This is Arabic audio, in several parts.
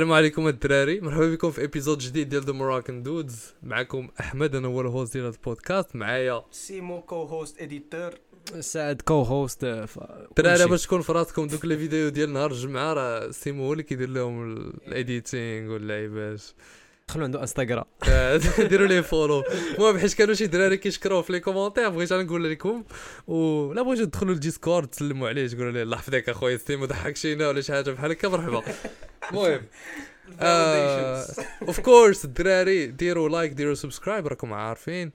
السلام عليكم الدراري. مرحبا بكم في épisode جديد ديال The Moroccan Dudes معكم أحمد أنا هو ال host ديال هذا البودكاست معايا سيمو co-host editor سعد co-host الدراري باش تكون في راسكم دوك les vidéos ديال نهار الجمعة راه سيمو هو اللي كيدير لهم ال editing واللعيبات. دخلوا عنده انستغرام ديروا ليه follow المهم حيت كانوا شي دراري كيشكروه في les commentaires بغيت أنا نقول لكم. ولا بغيتو تدخلوا لل Discord تسلموا عليه تقولوا ليه الله يحفظك اخويا سيمو ضحكتينا ولا شي حاجة بحال هكا مرحبا. المهم of course الدراري ديروا like ديروا subscribe راكم عارفين.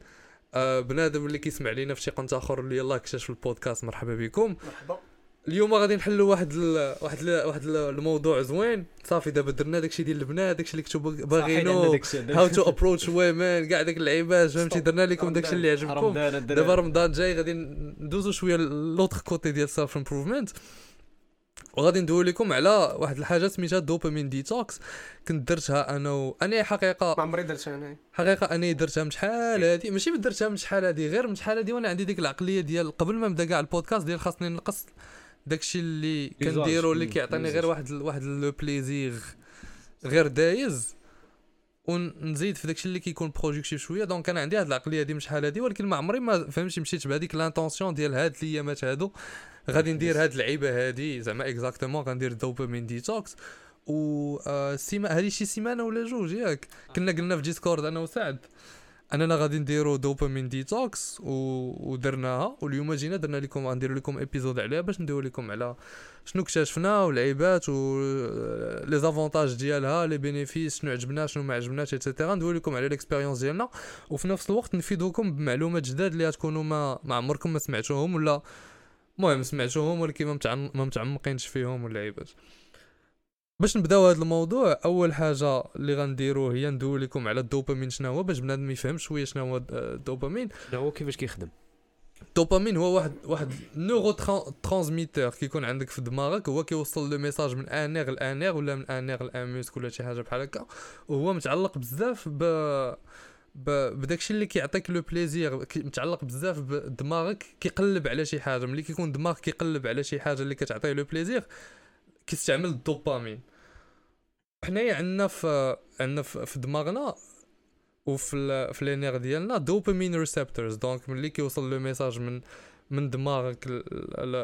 آه بنادم اللي كيسمع لينا في شي قنت آخر اللي يلاه اكتشف البودكاست مرحبا بكم. مرحبا. اليوم غادي نحلوا واحد ال واحد ال واحد ال الموضوع زوين. صافي دابا درنا داكشي ديال البنات داكشي اللي كنتو باغينو. how to approach women كاع داك اللعيبات فهمتي؟ درنا لكم داكشي اللي عجبكم. دابا رمضان جاي غادي ندوزو شوية l'autre côté ديال self improvement وغادي ندوي لكم على واحد الحاجة سميتها dopamine detox كنت درتها أنا و... أنا حقيقه ما عمري درتها أنا. حقيقة أنا درتها من شحال هادي ماشي درتها من شحال هادي غير من شحال هادي وأنا عندي ديك العقلية ديال قبل ما نبدأ كاع البودكاست ديال خاصني نقص داكشي اللي كنديرو اللي كيعطيني غير واحد واحد le plaisir غير دايز ونزيد في داكشي اللي كيكون productive شوية. donc أنا عندي هاد العقلية هادي من شحال هادي ولكن ما عمري ما فهمتش مشيت بهذيك l'intention ديال هاد الايامات هادو. غادي ندير هاد اللعيبه هادي زعما exactement غندير dopamine detox و آه سيمانة هادي شي سيمانة ولا جوج ياك؟ كنا قلنا في Discord أنا وسعد. أننا غادي نديرو dopamine detox و... ودرناها واليوم جينا درنا لكم غندير لكم ايبيزود عليها باش ندوي لكم على شنو اكتشفنا والعيبات و les avantages ديالها les bénéfices شنو عجبنا شنو ما عجبناش et cetera ندوي لكم على l'expérience ديالنا. وفي نفس الوقت نفيدوكم بمعلومات جداد اللي غتكونوا ما ما عمركم ما سمعتوهم ولا المهم سمعتوهم ولكن ما متعمقينش فيهم واللعيبات باش نبداو هذا الموضوع أول حاجة اللي غنديرو هي ندوي لكم على الدوبامين شنو هو باش بنادم يفهم شوية شنو هو الدوبامين. شنو هو كيفاش كيخدم؟ الدوبامين هو واحد واحد neurotransmitter كيكون عندك في دماغك هو كيوصل le message من un nerf ل un nerf ولا من un nerf ل un muscle ولا شي حاجة بحال هكا. وهو متعلق بزاف ب بداكشي اللي كيعطيك le plaisir متعلق بزاف بدماغك كيقلب على شي حاجة. ملي كيكون دماغك كيقلب على شي حاجة اللي كتعطيه le plaisir كيستعمل الدوبامين. حنايا عندنا في عندنا في دماغنا وفي في les nerfs ديالنا dopamine receptors. donc ملي كيوصل le message من من دماغك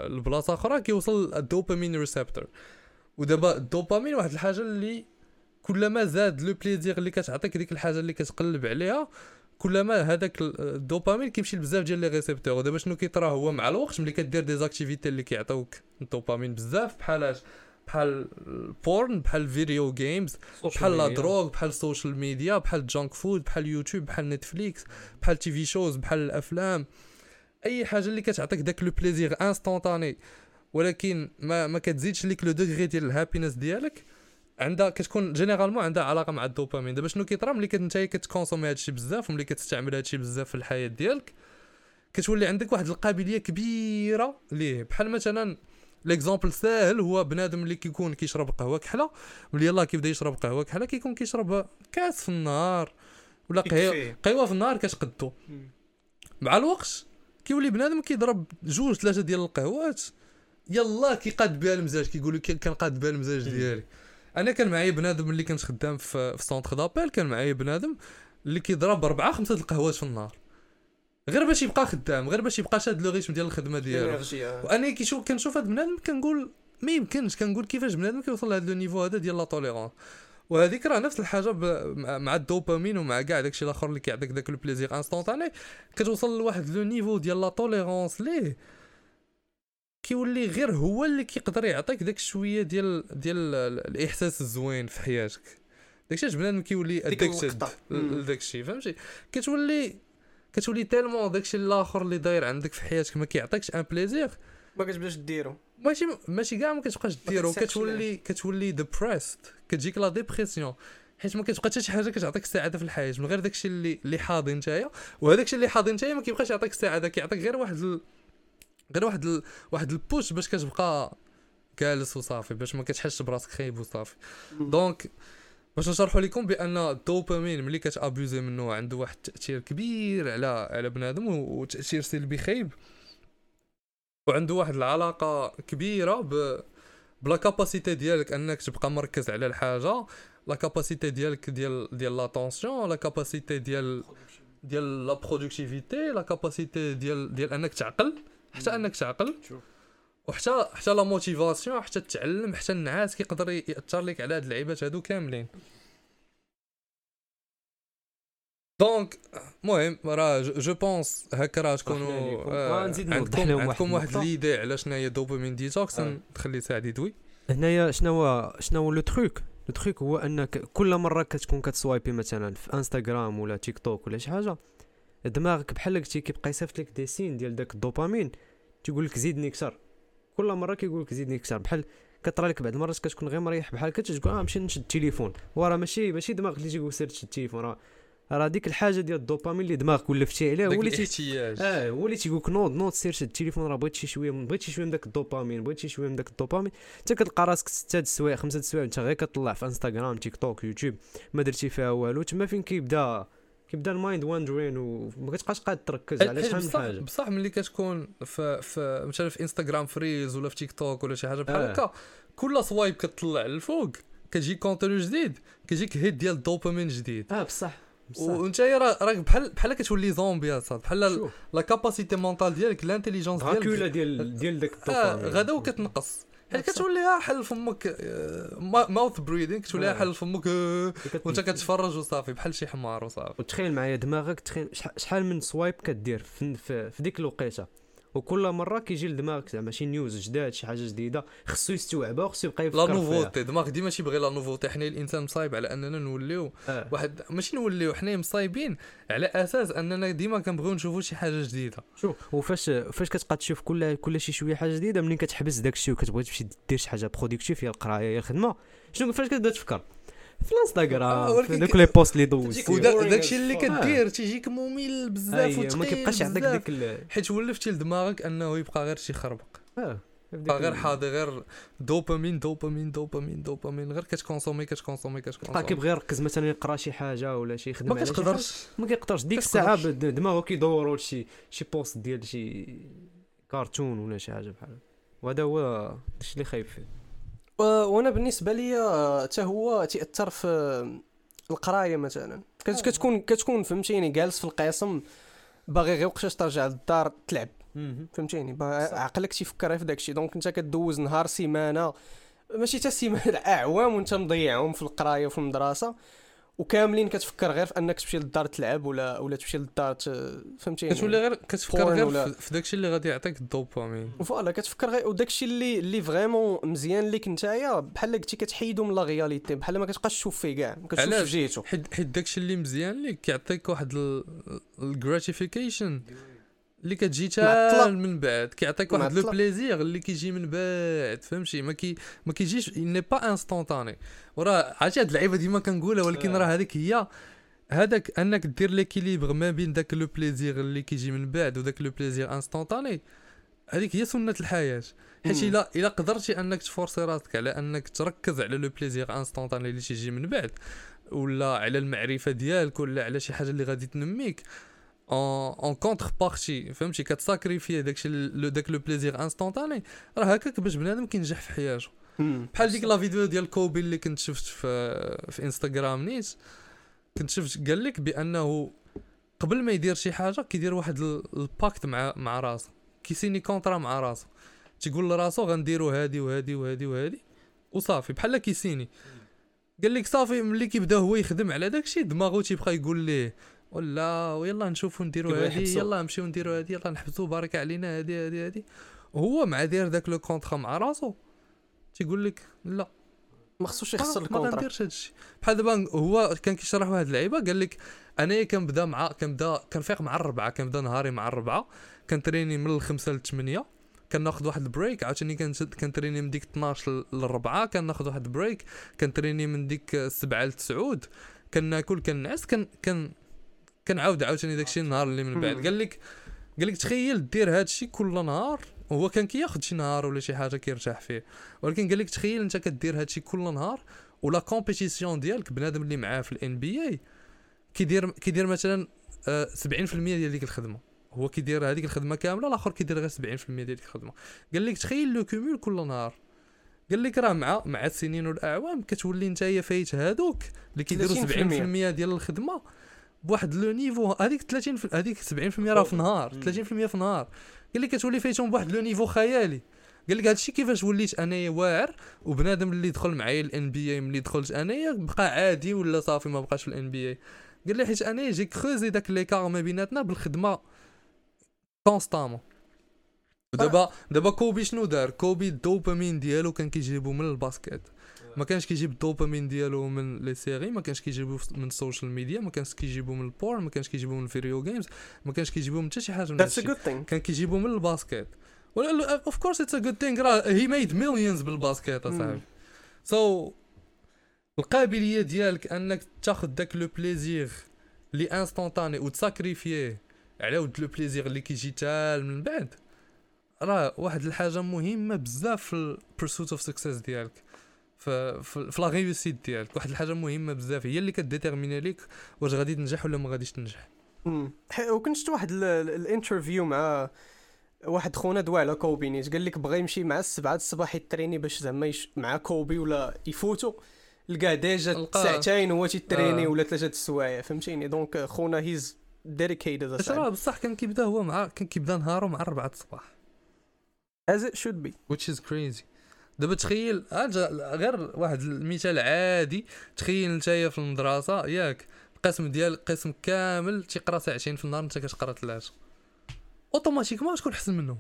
لبلاصه أخرى كيوصل ال dopamine receptor. ودابا الدوبامين واحد الحاجة اللي كلما زاد le plaisir اللي كتعطيك ديك الحاجة اللي كتقلب عليها كلما هذاك الدوبامين كيمشي لبزاف ديال les récepteurs. ودابا شنو كيطرا هو مع الوقت ملي كدير des activités اللي كيعطيوك الدوبامين بزاف؟ بحال بحال ال porn بحال ال video games بحال la drogue بحال ال social media بحال ال junk food بحال يوتيوب بحال نتفليكس بحال TV shows بحال الأفلام. أي حاجة اللي كتعطيك داك le plaisir instantané ولكن ما ما كتزيدش ليك le degré ديال ال happiness ديالك. عندها كتكون généralement عندها علاقة مع الدوبامين. دابا شنو كيطرا ملي كنت كت consommer هادشي بزاف وملي كتستعمل هادشي بزاف في الحياة ديالك كتولي عندك واحد القابلية كبيرة ليه. بحال مثلا l'exemple ساهل هو بنادم اللي كيكون كيشرب قهوه كحله ملي يلاه كيبدا يشرب قهوه كحله كيكون كيشرب كاس في النهار ولا قهوه في النهار كتقدو مع الوقت كيولي بنادم كيضرب جوج ثلاثة ديال القهوات يلا كيقاد بها المزاج كيقولوا كنقاد بها المزاج ديالي أنا كان معايا بنادم اللي كنت خدام في, في centre d'appel كان معايا بنادم اللي كيضرب اربعه خمسه القهوات في النهار غير باش يبقى خدام غير باش يبقى شاد le rythme ديال الخدمة ديالو. وأنا كيشوف كنشوف هذا بنادم كنقول ما يمكنش كنقول كيفاش بنادم كيوصل لهذا le niveau هذا ديال la tolérance وهذيك راه نفس الحاجة مع الدوبامين ومع كاع داكشي الآخر اللي كيعطيك داك ال plaisir instantané كتوصل لواحد le niveau ديال la tolérance ليه كيولي غير هو اللي كيقدر يعطيك داك شوية ديال ديال الإحساس الزوين في حياتك. داكشي علاش بنادم كيولي addicted لداكشي فهمتي؟ كتولي كتولي tellement داكشي الآخر اللي داير عندك في حياتك ما كيعطيكش un plaisir. ما كتبداش ديرو. ماشي ماشي كاع ما كتبقاش ديرو كتولي كتولي dépressed كتجيك la dépression حيت ما كتبقى حتى شي حاجة كتعطيك السعاده في الحياة من غير داكشي اللي اللي حاضي نتايا. وهذاك الشيء اللي حاضي نتايا ما كيبقاش يعطيك السعاده كيعطيك غير واحد ال... غير واحد ال... واحد ال push باش كتبقى جالس وصافي باش ما كتحسش براسك خايب وصافي. donc باش نشرحوا لكم بأن الدوبامين ملي كتابوزي منه عنده واحد التأثير كبير على على بنادم وتأثير سلبي خايب. وعنده واحد العلاقة كبيرة ب ب la capacité ديالك أنك تبقى مركز على الحاجة la capacité ديالك ديال ديال l'attention la capacité ديال ديال la productivité la capacité ديال ديال أنك تعقل حتى أنك تعقل. شوف. وحتى حتى la motivation حتى التعلم حتى النعاس كيقدر يأثر لك على هاد اللعيبات هادو كاملين donc المهم راه je pense هكا راه تكونوا. آه، عندكم عندكم واحد. l'idée على شنو هي dopamine detox آه. نخلي سعد يدوي هنايا شنو هو شنو هو le truc le truc هو انك كل مرة كتكون كت swipe ي مثلا في إنستغرام ولا تيك توك ولا شي حاجة دماغك بحال قلتي كيبقى يصيفط لك des scènes ديال داك الدوبامين تيقول لك زيدني أكثر كل مرة كيقول لك زيدني أكثر بحال كطرى لك بعض المرات كتكون غير مريح بحال هكا تقول آه نمشي نشد التليفون. وراه ماشي ماشي دماغك اللي تيقول سير تشد التليفون. راه راه ديك الحاجة ديال الدوبامين اللي دماغك ولفتي عليها داك هو اللي الاحتياج. آه هو اللي تيقول لك نوض نوض سير شد التليفون. راه بغيت شي شوية بغيت شي شوية من داك الدوبامين بغيت شي شوية من داك الدوبامين. حتى كتلقى راسك ستة السوايع خمسة السوايع انت غير كطلع في انستغرام تيك توك يوتيوب ما درتي فيها والو تما فين كيبدا كيبدا ال mind wandering وما كتبقاش قاعد تركز على شحال من حاجة. بصح ملي كتكون في في مثلا في انستغرام فريز ولا في تيك توك ولا شي حاجة بحال آه. هكا كل swipe كتطلع للفوق. كتجي contenu جديد كيجيك hit ديال الدوبامين جديد. آه بصح وانت راك بحال بحال كتولي زومبي اصاحبي بحال la capacité mentale ديالك l'intelligence ديالك. ديال ديال داك الدوبامين غدا وكتنقص. بصح. كتوليها حل فمك mouth breathing كتوليها آه. حل فمك وانت كتفرج وصافي بحال شي حمار وصافي وتخيل معايا دماغك تخيل شح- شحال من swipe كدير في ديك الوقيتة وكل مرة كيجي لدماغك زعما شي news جداد شي حاجة جديدة خصو يستوعبها وخصو يبقى لا يفكر فيها. nouveauté دماغ ديما تيبغي la nouveauté حنا الإنسان مصايب على أننا نوليو آه. واحد ماشي نوليو حنا مصايبين على أساس أننا ديما كنبغيو نشوفوا شي حاجة جديدة. شوف وفاش فاش كتبقى تشوف كل كل شي شوية حاجة جديدة منين كتحبس داك الشيء وكتبغي تمشي دير شي حاجة productive هي القرايه هي الخدمة. شنو فاش كتبدا تفكر؟ في آه، الانستغرام ولكن في دوك les posts اللي دوزت as اللي. كدير تيجيك ممل بزاف أي، وثقيل ما كيبقاش عندك. ديك ال حيت ولفتي لدماغك أنه يبقى غير شي خربق آه يبقى غير حاضي غير dopamine dopamine dopamine dopamine غير كت consommer كت consommer بقى كت consommer كيبغي يركز مثلا يقرأ شي حاجة ولا شي يخدم ما كتقدرش. ما كيقدرش ديك. الساعة دماغه كيدور شي شي post ديال شي كارتون ولا شي حاجة بحال وهذا هو داكشي اللي خايب فيه وأنا بالنسبة لي حتى هو تاثر في القراية مثلا. كت- كتكون كتكون فهمتيني جالس في القسم باغي غير وقتاش ترجع للدار تلعب. فهمتيني. عقلك تيفكر في داكشي. donc انت كدوز نهار سيمانة ماشي حتى سيمانة أعوام وانت مضيعهم في القراية وفي المدرسة. وكاملين كتفكر غير في انك تمشي للدار تلعب ولا ولا تمشي للدار فهمتيني؟ كتولي غير كتفكر غير ولا- في- داكشي اللي غادي يعطيك ال dopamine. voilà كتفكر غير وداكشي اللي اللي vraiment مزيان ليك نتايا بحال قلتي كتحيدو من la réalité بحال ما كتبقاش تشوف فيه كاع ما كتشوفش في؟ جهته حيت حيت داكشي اللي مزيان ليك كيعطيك واحد ال gratification اللي كتجي. حتى من بعد كيعطيك واحد le. plaisir اللي كيجي من بعد فهمتي ما كي ما كيجيش n'est pas instantané وراه عرفتي هاد اللعيبة ديما كنقولها ولكن آه. راه هذيك هي هذاك أنك دير l'équilibre ما بين داك le plaisir اللي كيجي من بعد وداك le plaisir instantané هذيك هي سنة الحياة حيت. الا إلا قدرتي أنك ت forcer راسك على أنك تركز على le plaisir instantané اللي تيجي من بعد ولا على المعرفة ديالك ولا على شي حاجة اللي غادي تنميك en en contrepartie فهمتي؟ كت sacrifier داكشي le داك le plaisir instantané راه هكاك باش بنادم كينجح في حياته. بحال ديك la vidéo ديال كوبي اللي كنت شفت في في انستغرام نيت. كنت شفت قال لك بأنه قبل ما يدير شي حاجة كيدير واحد ال- ال pacte مع مع راسو كيسيني contrat مع راسو تيقول لراسو غنديرو هادي وهادي وهادي وهادي وصافي. بحال كيسيني. قال لك صافي ملي كيبدا هو يخدم على داكشي دماغو تيبقى يقول ليه ولا ويلا نشوفوا نديرو كيبغي هادي يحبسو. يلا نمشيو نديرو هادي يلا نحبسو بارك علينا هادي هادي هادي وهو مع داير داك le contrat مع راسو. تيقول لك لا. ما خصوش ما- يخسر ما ال contrat غنديرش هادشي بحال دابا هو كان كيشرح واحد اللعيبة قال لك انايا كنبدا مع كنبدا كنفيق مع الربعة كنبدا نهاري مع الربعة. كنتريني من الخمسة للثمانيه كناخذ واحد ال break عاوتاني كنت- كنتريني من ديك 12 للربعة. كناخذ واحد ال break كنتريني من ديك السبعه لتسعود. كناكل كنعس كن كن كنعاود عاوتاني داكشي النهار اللي من بعد. قال لك قال لك تخيل دير هادشي كل نهار هو كان كياخذ شي نهار ولا شي حاجة كيرتاح فيه. ولكن قال لك تخيل انت كدير هادشي كل نهار و la compétition ديالك بنادم اللي معاه في ال NBA كيدير كيدير مثلا آه، 70% ديال ديك الخدمة. هو كيدير هذيك الخدمة كاملة الآخر كيدير غير 70% ديال ديك الخدمة. قال لك تخيل le cumul كل نهار. قال لك راه مع مع السنين والأعوام كتولي نتايا فايت هادوك اللي كيديروا 30% 70% ديال الخدمة. بواحد le niveau هذيك 30 في هذيك 70% راه في نهار 30% في نهار. قال لك كتولي فايتهم بواحد le niveau خيالي. قال لك هادشي كيفاش وليت أنايا واعر وبنادم اللي دخل معايا ال NBA ملي دخلت أنايا بقى عادي ولا صافي ما بقاش في ال NBA قال لي حيت أنايا j'ai creusé داك l'écart ما بيناتنا بالخدمة constamment دابا دابا كوبي شنو دار؟ كوبي الدوبامين ديالو كان كيجيبو من ال basket. ما كانش كيجيب الدوبامين ديالو من les séries ما كانش كيجيبو من ال social media ما كانش كيجيبو من ال porn ما كانش كيجيبو من ال video games ما كانش كيجيبو من حتى شي حاجة من هادشي. كان كيجيبو من ال basket. ولا of course it's a good thing راه he made millions بال basket مم. أصاحبي. so القابلية ديالك أنك تاخذ داك le plaisir لي instantané وتساكريفيه على ود le plaisir اللي كيجي تال من بعد. راه واحد الحاجة مهمة بزاف في ال pursuit of success ديالك. في la réussite ديالك. واحد الحاجة مهمة بزاف. هي اللي كديتيرميني ليك واش غادي تنجح ولا ما غاديش تنجح. وكنت شفت واحد ال- ال- ال interview مع واحد خونا دوا على كوبي نيت. قال لك بغى يمشي مع السبعة الصباح يتريني باش زعما يش... مع كوبي ولا يفوتوا لقى déjà ساعتين هو تيتريني آه. ولا ثلاثة د السوايع. فهمتيني؟ donc خونا he's dedicated راه بصح كان كيبدأ هو مع كان كيبدأ نهارو مع 4 الصباح. as it should be which is crazy. دابا تخيل أجا غير واحد المثال عادي. تخيل نتايا في المدرسة ياك القسم ديال القسم كامل تيقرا ساعتين في النهار انت كتقرا ثلاثة. automatiquement تكون أحسن منهم.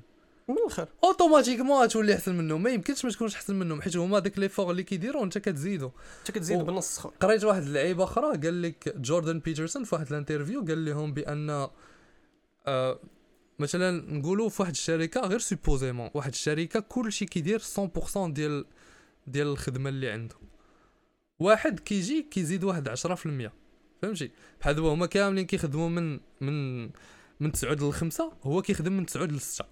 من الآخر. automatiquement تولي أحسن منهم. ما يمكنش ما تكونش أحسن منهم حيت هما داك l'effort اللي كيديروا انت كتزيدو. انت كتزيد أو- بالنص قريت واحد اللعيبة أخرى قال لك جوردن بيترسون في واحد ال interview قال لهم بأن آه مثلا نقولوا في واحد الشركة غير supposément واحد الشركة كلشي كيدير 100% ديال ديال الخدمة اللي عنده. واحد كيجي كيزيد واحد 10% فهمتي؟ بحال دابا هما كاملين كيخدموا من من من 9 ل 5 هو كيخدم من 9 ل 6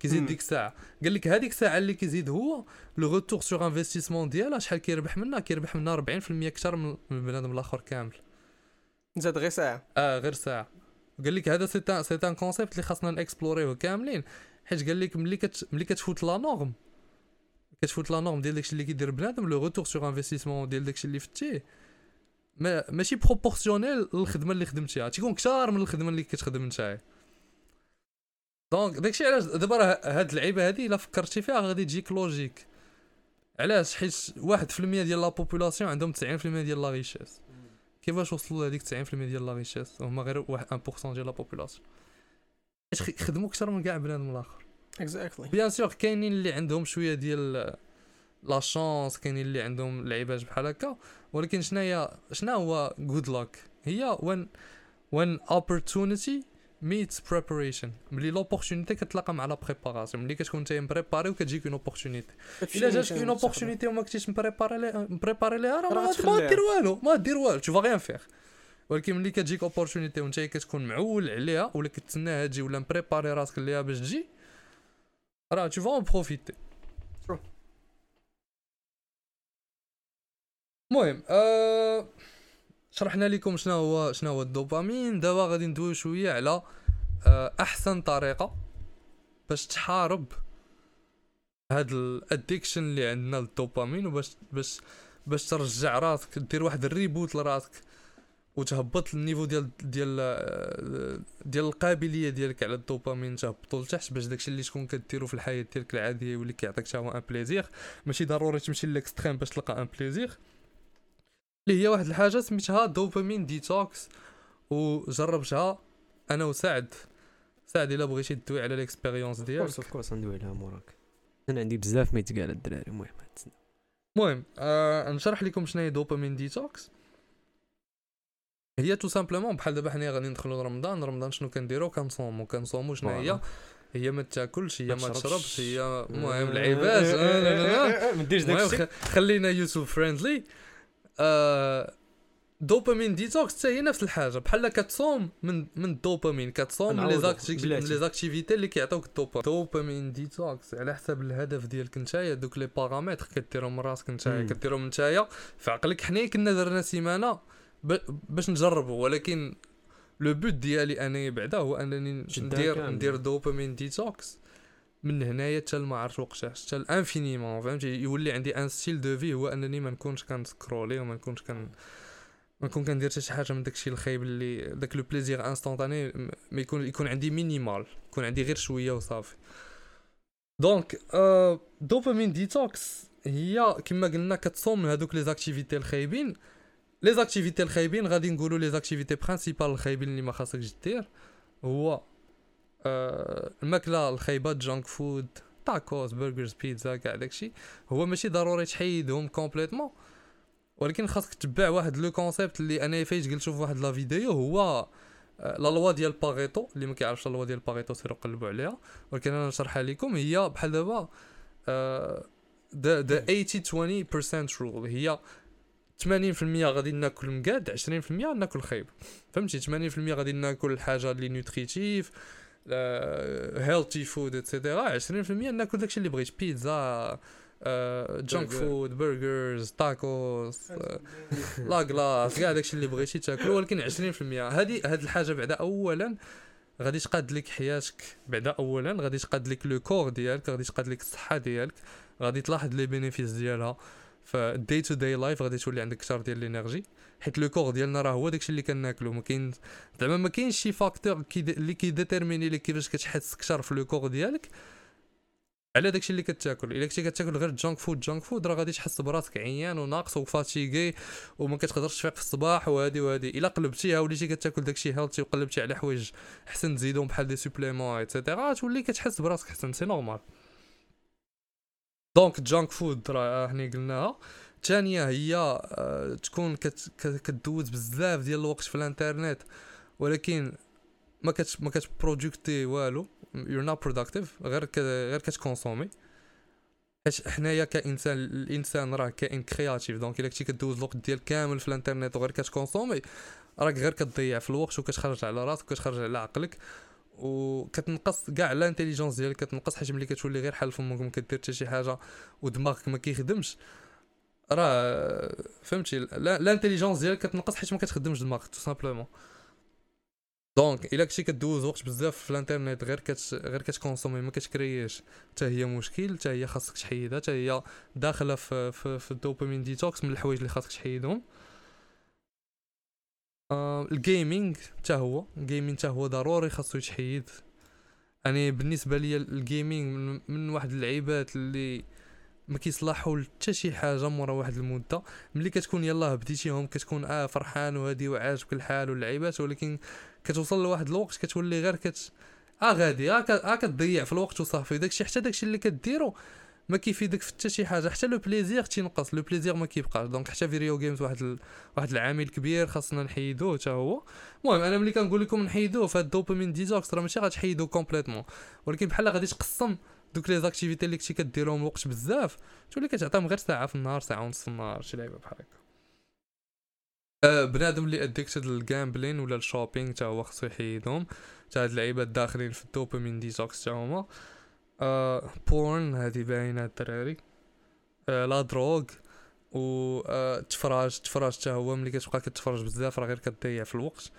كيزيد. ديك الساعة. قال لك هذيك الساعة اللي كيزيد هو le retour sur investissement ديالها شحال كيربح منها؟ كيربح منها 40% أكثر من البنادم الآخر كامل. زاد غير ساعة. آه غير ساعة. قال لك هذا c'est c'est un concept اللي خاصنا نكسبلوريوه كاملين. حيت قال لك ملي كت ملي كتفوت la norme. كتفوت la norme ديال داكشي اللي كيدير بنادم le retour sur investissement ديال داكشي اللي فتيه ما ماشي proportionnel للخدمه اللي خدمتيها. تيكون كثار من الخدمة اللي كتخدم نتايا. donc داكشي علاش دابا راه هاد اللعيبة هادي إلا فكرتي فيها غادي تجيك logique علاش؟ حيت واحد في المية ديال la population عندهم 90% ديال la richesse كيفاش وصلوا لهذيك 90% ديال la richesse؟ وهما غير واحد 1% ديال la population حيت خ- يخدموا أكثر من كاع بنادم الآخر. exactly bien sûr كاينين اللي عندهم شوية ديال la chance كاينين اللي عندهم لعيبات بحال هكا. ولكن شناهي شنو هو good luck هي when when opportunity meets preparation. ملي l'opportunité كتلاقى مع la préparation ملي كتكون انت مبريباري وكتجيك une opportunité الا جاتك une opportunité وما كنتيش مبريباري لي مبريباري ليها راه راه ما غتخليها. ما دير والو ما دير والو tu vas rien faire ولكن ملي كتجيك opportunité وانت كتكون معول عليها ولا كتسناها تجي ولا مبريباري راسك ليها باش تجي راه tu vas en profiter True. المهم آه شرحنا لكم شنو هو شنو هو الدوبامين. دابا غادي ندويو شوية على آه أحسن طريقة باش تحارب هاد ال addiction اللي عندنا للدوبامين وباش باش باش ترجع راسك دير واحد ال reboot لراسك وتهبط ال niveau ديال ديال آه، ديال القابلية ديالك على الدوبامين تهبطو لتحت باش داكشي اللي تكون كديرو في الحياة ديالك العادية يولي كيعطيك حتى هو un plaisir ماشي ضروري تمشي لل extrême باش تلقى un plaisir اللي هي واحد الحاجة سميتها dopamine detox وجربتها أنا وسعد. سعد إلا بغيتي تدوي على ال expérience كورس ديالك of course ندوي عليها موراك. أنا عندي بزاف ما يتقال الدراري المهم. المهم آه نشرح لكم شنو هي dopamine detox. هي tout simplement بحال دابا حنا غادي ندخلوا لرمضان. رمضان شنو كنديرو؟ كنصومو كنصومو شنو هي. هي ما تاكلش هي ما تشربش. هي المهم لعيبات ما ديرش داكشي. خلينا YouTube friendly آه dopamine detox حتى هي نفس الحاجة. بحال كتصوم من من الدوبامين كتصوم من les activités اللي كيعطيوك ال dopamine. dopamine detox. على حسب الهدف ديالك نتايا دوك les paramètres كديرهم من راسك نتايا. كديرهم نتايا. في عقلك حنا كنا درنا سيمانة باش نجربوا ولكن le but ديالي أنايا بعدا هو أنني ندير. ندير dopamine detox. من هنايا حتى ما عرفت وقتاش حتى à l'infini فهمتي يولي عندي un style de vie هو أنني ما نكونش كن scrolli وما نكونش كن ما نكون كندير حتى شي حاجة من داكشي الخايب اللي داك le plaisir instantané ما يكون يكون عندي minimal يكون عندي غير شوية وصافي. donc آه dopamine detox هي كما قلنا كتصوم من هذوك les activités الخايبين. les activités الخايبين غادي نقولوا les activités principales الخايبين اللي ما خاصكش دير هو الماكلة الخايبه junk food tacos burgers بيتزا كاع داكشي هو ماشي ضروري تحيدهم complètement ولكن خاصك تتبع واحد le concept اللي أنا فايت قلت شوف واحد la vidéo هو آه، la loi ديال باغيتو اللي ما كيعرفش la loi ديال باغيتو سيروا قلبوا عليها. ولكن أنا نشرحها لكم هي بحال دابا the the 80 20% rule هي 80% غادي ناكل مقاد 20% ناكل خايب فهمتي؟ 80% غادي ناكل الحاجة اللي nutritive healthy food et cetera 20% ناكل داكشي اللي بغيت. بيتزا junk. food burgers tacos la glace كاع داكشي اللي بغيتي تاكلو. ولكن 20% هادي هاد الحاجة بعدا اولا غادي تقاد لك حياتك. بعدا اولا غادي تقاد لك le corps ديالك غادي تقاد لك الصحة ديالك. غادي تلاحظ les bénéfices ديالها. فال day to day life غادي تولي عندك كثر ديال ال energy. حيت le corps ديالنا راه هو داكشي اللي كناكلو. ما كاين زعما ما كاينش شي facteur اللي كي détermini لك كيفاش كتحس كثر في le corps ديالك على داكشي اللي كتاكل. إلا كنتي كتاكل غير junk food junk food راه غادي تحس براسك عيان وناقص و fatigué وما كتقدرش تفيق في الصباح وهادي وهادي. إلا قلبتيها وليتي كتاكل داكشي healthy وقلبتي على حوايج حسن تزيدهم بحال des suppléments et cetera تولي كتحس براسك حسن c'est normal donc junk food راه هني قلناها. الثانية هي آه، تكون كدوز بزاف ديال الوقت في الانترنت. ولكن ما كت ما كت producti والو. you're not productive غير ك غير كت consommi. حيت حنايا كإنسان الإنسان راه كائن créatif donc إلا كنتي كدوز الوقت ديال كامل في الانترنت وغير كت consommi راك غير كتضيع في الوقت وكتخرج على راسك وكتخرج على عقلك. وكتنقص كاع l'intelligence ديالك. كتنقص حيت ملي كتولي غير حال فمك ما كدير حتى شي حاجة ودماغك ما كيخدمش. راه فهمتي la- l'intelligence ديالك كتنقص حيت ما كتخدمش دماغك tout simplement donc إلا كنتي كدوز وقت بزاف في الانترنت غير كت غير كت consommi ما كت créer يش حتى هي مشكل حتى هي خاصك تحيدها حتى هي داخلة في في, في ال dopamine detox من الحوايج اللي خاصك تحيدهم. آه ال gaming حتى هو ال gaming حتى هو ضروري خاصو يتحيد. يعني بالنسبة لي ال gaming من, من واحد اللعيبات اللي ما كيصلحوا حتى شي حاجة مورا واحد المدة. ملي كتكون يلاه بديتيهم كتكون آه فرحان وهادي وعاجبك الحال واللعيبات ولكن كتوصل لواحد الوقت كتولي غير كت آه غادي آه. آه كتضيع في الوقت وصافي. داكشي حتى داكشي اللي كديرو ما كيفيدك في حتى شي حاجة. حتى le plaisir تينقص le plaisir ما كيبقاش. donc حتى video games واحد ال... واحد العامل كبير خاصنا نحيدوه حتى هو. المهم أنا ملي كنقول لكم نحيدوه فهاد ال dopamine detox راه ماشي غتحيدو complètement. ولكن بحال غادي تقسم دوك les activités اللي كنتي كديرهم الوقت بزاف تولي كتعطيهم غير ساعة في النهار ساعة ونص في النهار شي لعيبة بحال هكا. آه بنادم اللي addicted لل gambling ولا ال shopping تا هو خصو يحيدهم. تا هاد اللعيبات داخلين في ال dopamine detox تا هما. آه porn هادي باينة الدراري. آه la drogue و التفراج التفراج تا هو ملي كتبقى كتفرج بزاف راه غير كتضيع في الوقت.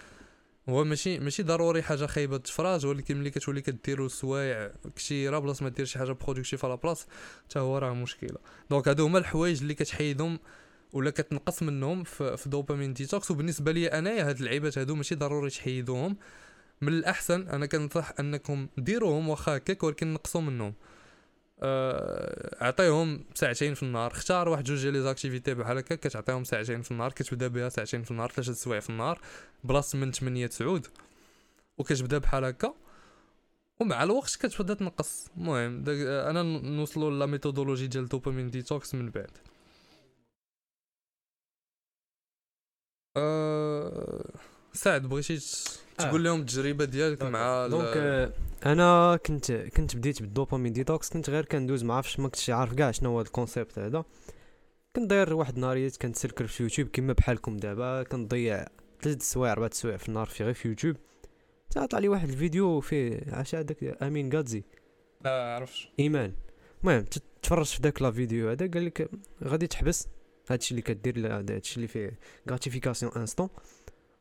هو ماشي ماشي ضروري حاجة خايبة التفراج ولكن ملي كتولي كديرو سوايع كثيره بلاص ما دير شي حاجة productive على بلاص حتى هو راه مشكلة. donc هادو هما الحوايج اللي كتحيدهم ولا كتنقص منهم في, dopamine detox. وبالنسبة لي أنايا هاد اللعيبات هادو ماشي ضروري تحيدوهم. من الأحسن أنا كنصح أنكم ديروهم واخا هكاك ولكن نقصوا منهم. أعطيهم ساعتين في النهار. اختار واحد جوج ديال les activités بحال هكا كتعطيهم ساعتين في النهار كتبدا بها ساعتين في النهار ثلاثة سوايع في النهار بلاصة من 8 9 وكتبدا بحال هكا. ومع الوقت كتبدا تنقص. المهم أنا نوصلوا la méthodologie ديال ال dopamine detox من بعد. أه... سعد بغيتي آه. تقول لهم التجربة ديالك مع donc آه، أنا كنت كنت بديت بال dopamine detox. كنت غير كندوز ما عرفتش ما كنتش عارف كاع شنو هو le concept هذا. كنت داير واحد النهاريات كن scroller في يوتيوب كما بحالكم دابا. كنضيع ثلاث سوايع أربع سوايع في النهار في غير في يوتيوب. طلع لي واحد الفيديو فيه عاش هذاك؟ أمين غازي. لا عرفتش. إيمان. المهم تفرجت في داك la vidéo هذا قال لك غادي تحبس. هادشي اللي كدير هادشي اللي فيه gratification instantanée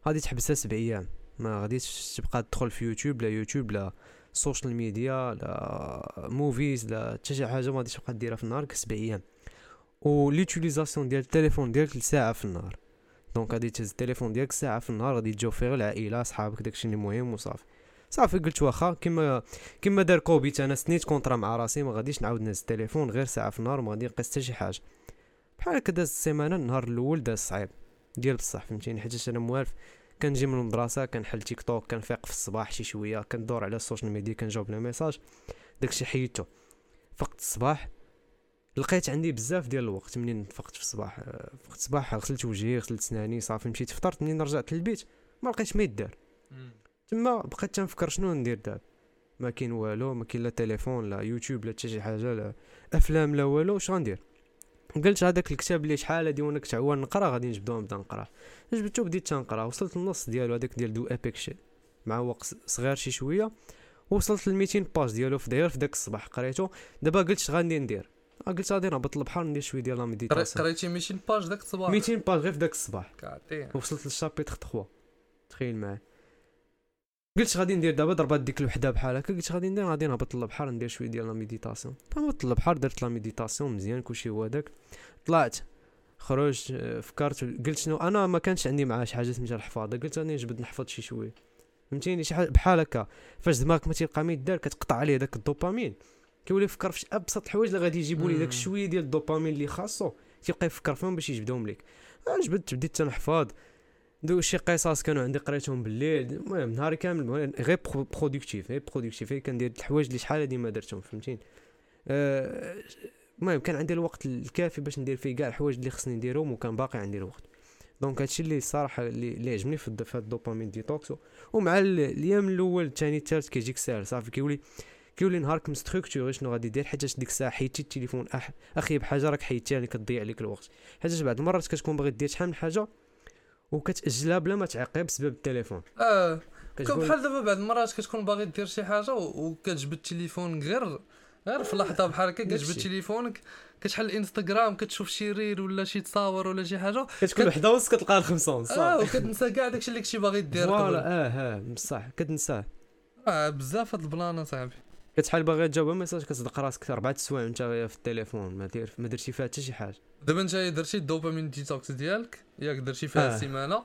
غادي تحبسها سبع أيام. ما غاديش تبقى تدخل في يوتيوب لا يوتيوب لا ال social media لا movies لا حتى شي حاجة ما غاديش تبقى ديرها في النهار سبع أيام و l'utilisation ديال التليفون ديالك لساعة في النهار. donc غادي تهز التليفون ديالك ساعة في النهار غادي تجاوب فيها العائلة صحابك داكشي اللي مهم وصافي. صافي قلت واخا كيما كيما دار كوبيت أنا سنيت contrat مع راسي ما غاديش نعاود نهز التليفون غير ساعة في النهار وما غادي نقيس حتى شي حاجة. بحال هكا داز السيمانة النهار الأول داز صعيب. ديال بصح فهمتيني؟ حيت أنا موالف. كنجي من المدرسة كنحل تيك توك كنفيق في الصباح شي شوية كندور على ال social media كنجاوب les messages داكشي حيدته فقت الصباح لقيت عندي بزاف ديال الوقت منين فقت في الصباح آه، فقت الصباح غسلت وجهي غسلت سناني صافي مشيت فطرت منين رجعت للبيت ما لقيتش ما يدار. تما بقيت تنفكر شنو ندير دابا؟ ما كاين والو ما كاين لا تليفون لا يوتيوب لا حتى شي حاجة لا أفلام لا والو اش غندير قلت هذاك الكتاب اللي شحال هادي وأنا كنت عوان نقرا غادي نجبدو نبدا نقرا. جبدتو بديت تنقرا. وصلت للنص ديالو هذاك ديال دو ابيك شي مع وقت صغير شي شوية. وصلت ل 200 page ديالو في داير في داك الصباح قريتو. دابا قلت غادي ندير. آه، قلت غادي نهبط للبحر ندير شوية ديال لا ميديتاسيون قريتي 200 باج داك الصباح؟ 200 باج غير في داك الصباح. وصلت لل chapitre 3 تخيل معايا. قلت غادي ندير دابا ضربات ديك الوحدة بحال هكا قلت غادي ندير غادي نهبط للبحر ندير شوية ديال la méditation. هبطت للبحر درت la méditation مزيان كلشي هو داك طلعت خرجت آه، فكرت قلت شنو أنا ما كانش عندي معاه شي حاجة سميتها الحفاظه قلت راني نجبد نحفظ شي شوية. فهمتيني؟ شي حاجة بحال هكا. فاش دماغك ما تيلقى ما يدار كتقطع عليه داك الدوبامين. كيولي يفكر في أبسط الحوايج اللي غادي يجيبوا لي داك. شوية ديال الدوبامين اللي خاصو. تيبقى يفكر فيهم باش يجبدهم لك. جبدت بديت تنحفظ. دو شي قصص كانوا عندي قريتهم بالليل المهم نهاري كامل غير productif غير productif غير كندير الحوايج اللي شحال هادي ما درتهم فهمتيني المهم كان عندي الوقت الكافي باش ندير فيه كاع الحوايج اللي خصني نديرهم وكان باقي عندي الوقت donc هادشي اللي الصراحه اللي, عجبني في هاد ال dopamine detox ومع ال- الأيام الأول الثاني الثالث كيجيك ساهل صافي كيولي كيولي نهارك مـ structuré شنو غادي دير حيت ديك الساعة حيدتي التليفون أخي بحاجه راك حيدتيها اللي كتضيع عليك الوقت حيت بعض المرات كتكون باغي دير شحال من حاجة وكتأجلها بلا ما تعقل بسبب التليفون. آه كتقول بحال دابا بعض المرات كتكون باغي دير شي حاجة وكتجبد التليفون غير غير في لحظة بحال هكا كتجبد. تليفونك كتحل الانستغرام كتشوف شي reel ولا شي تصاور ولا شي حاجة. كتكون وحدة ونص كتلقى الخمسة ونص آه وكتنسى كاع داكشي اللي كنتي باغي دير voilà آه آه بصح كتنساه. آه بزاف هاد ال plan صاحبي بحال باغي تجاوب message كتصدق راسك أربع سوايع وأنت في التليفون ما دير ما درتي فيها حتى شي حاجة. دابا أنت درتي ال dopamine detox ديالك ياك درتي فيها آه.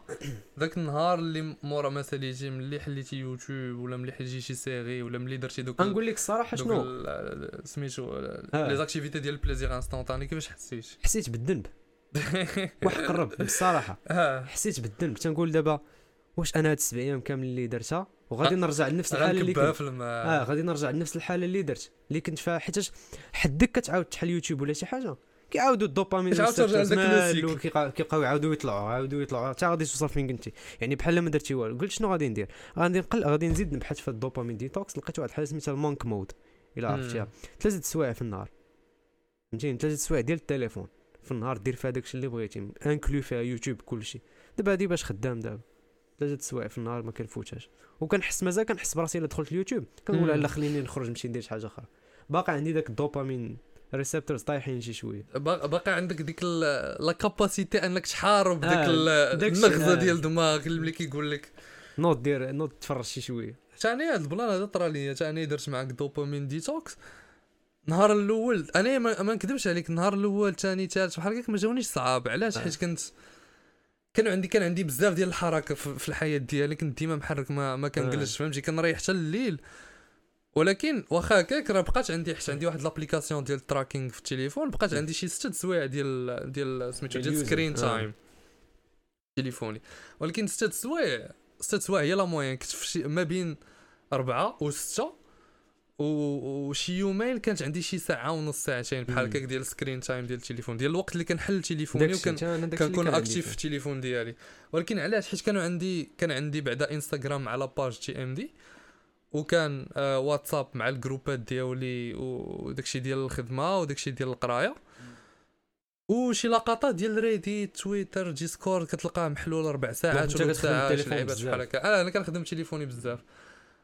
ذاك النهار اللي مورا ما ساليتي ملي حليتي يوتيوب ولا ملي حليتي شي série ولا ملي درتي دوك غنقول لك الصراحة شنو؟ سميتو آه. les activités ديال ال plaisir instantané كيفاش حسيت؟ حسيت بالذنب. وحق الرب بصراحة. آه. حسيت بالذنب. تنقول دابا واش أنا هاد السبع أيام كامل اللي درتها؟ وغادي نرجع لنفس الحالة اللي كنت. آه غادي نرجع لنفس الحالة اللي درت اللي كنت فيها حيتاش حدك كتعاود تحل يوتيوب ولا شي حاجة؟ كيعاودوا الدوبامين كيبقاو يعاودوا يطلعوا يعاودوا يطلعوا. حتى غادي توصل فين كنتي يعني بحال ما درتي والو. قلت شنو غادي ندير؟ غادي نقل غادي نزيد نبحث في ال dopamine detox لقيت واحد الحاجة سميتها ال monk mode. إلا عرفتيها. ثلاثة سوايع في النهار. فهمتيني؟ ثلاثة سوايع ديال التليفون في النهار دير فيها داكشي اللي بغيتي. inclus فيها يوتيوب كلشي. دابا هادي باش خدام دابا. ثلاثة سوايع في النهار ما كنفوتهاش. وكنحس مازال كنحس براسي إلا دخلت اليوتيوب. كنقول. لا خليني نخرج نمشي ندير شي حاجة أخرى. باقي عندي داك ال dopamine receptors طايحين شي شوية. با- باقي عندك ديك la capacité أنك تحارب ديك آه، ال- داك الشيء، النغزه آه. ديال دماغك اللي ملي كيقول لك. نوض دير نوض تفرج شي شوية. تاني هاد ال plan هذا طرا ليا. تاني درت معاك dopamine detox. النهار الأول أنا ما, ما نكذبش عليك. النهار الأول ثاني ثالث بحال هكاك ما جاونيش صعاب. علاش؟ آه. حيت كنت كان عندي كان عندي بزاف ديال الحركة في, الحياة ديالي كنت ديما محرك ما ما كنجلسش فهمتي؟ كنريح حتى الليل. ولكن واخا هكاك راه بقات عندي حيت عندي واحد l'application ديال ال tracking في التليفون بقات عندي شي ستة سوايع ديال ديال سميتو ديال. screen آه. time تليفوني. ولكن ستة سوايع ستة سوايع هي la moyenne. كنت ما بين أربعة وستة وشي يومين كانت عندي شي ساعة ونص ساعتين بحال. هكاك ديال ال screen time ديال التليفون ديال الوقت اللي كنحل تليفوني وكان اللي كنكون actif. في التليفون ديالي ولكن علاش حيت كانوا عندي كان عندي بعدا انستغرام على page TMD وكان آه واتساب مع ال groupات ديالي وداكشي ديال الخدمة وداكشي ديال القراية وشي لقطات ديال ريديت تويتر ديسكورد كتلقاه محلول ربع ساعات ولا ساعات لعيبات. بحال هكا أنا كنخدم تليفوني بزاف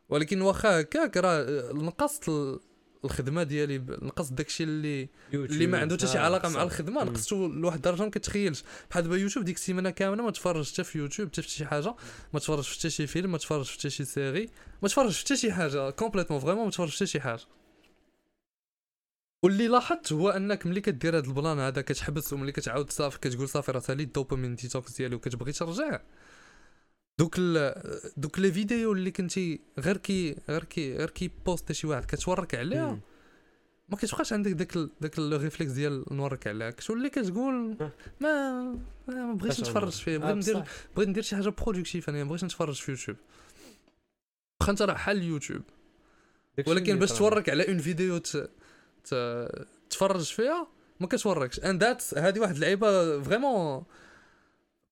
ولكن واخا هكاك راه نقصت ال- الخدمة ديالي ب- نقص داكشي اللي اللي. ما عنده حتى شي آه، علاقة مع. الخدمة مم. نقصتو لواحد الدرجة ما كتخيلش بحال دابا يوتيوب ديك السيمانة كاملة ما تفرجش حتى في يوتيوب حتى في شي حاجة ما تفرجش في حتى شي فيلم ما تفرجش في حتى شي série ما تفرجش في حتى شي حاجة complètement vraiment ما تفرجش حتى شي حاجة واللي لاحظت هو أنك ملي كدير هذا ال plan هذا كتحبس وملي كتعاود صافي كتقول صافي راه سالي ال dopamine detox ديالي وكتبغي ترجع دوك ال دوك les vidéos اللي كنتي غير كي غير كي غير كي post شي واحد كتورك عليها. ما كتبقاش عندك داك ال... داك ال réflexe ديال نورك عليها كتولي كتقول. ما ما بغيتش نتفرج فيه آه، بغيت ندير. بغيت ندير شي حاجة productif أنا ما بغيتش نتفرج في يوتيوب واخا أنت راه حال يوتيوب داكشي ولكن باش. تورك على une vidéo ت... ت... تفرج فيها ما كتوركش and that هذه واحد اللعيبة vraiment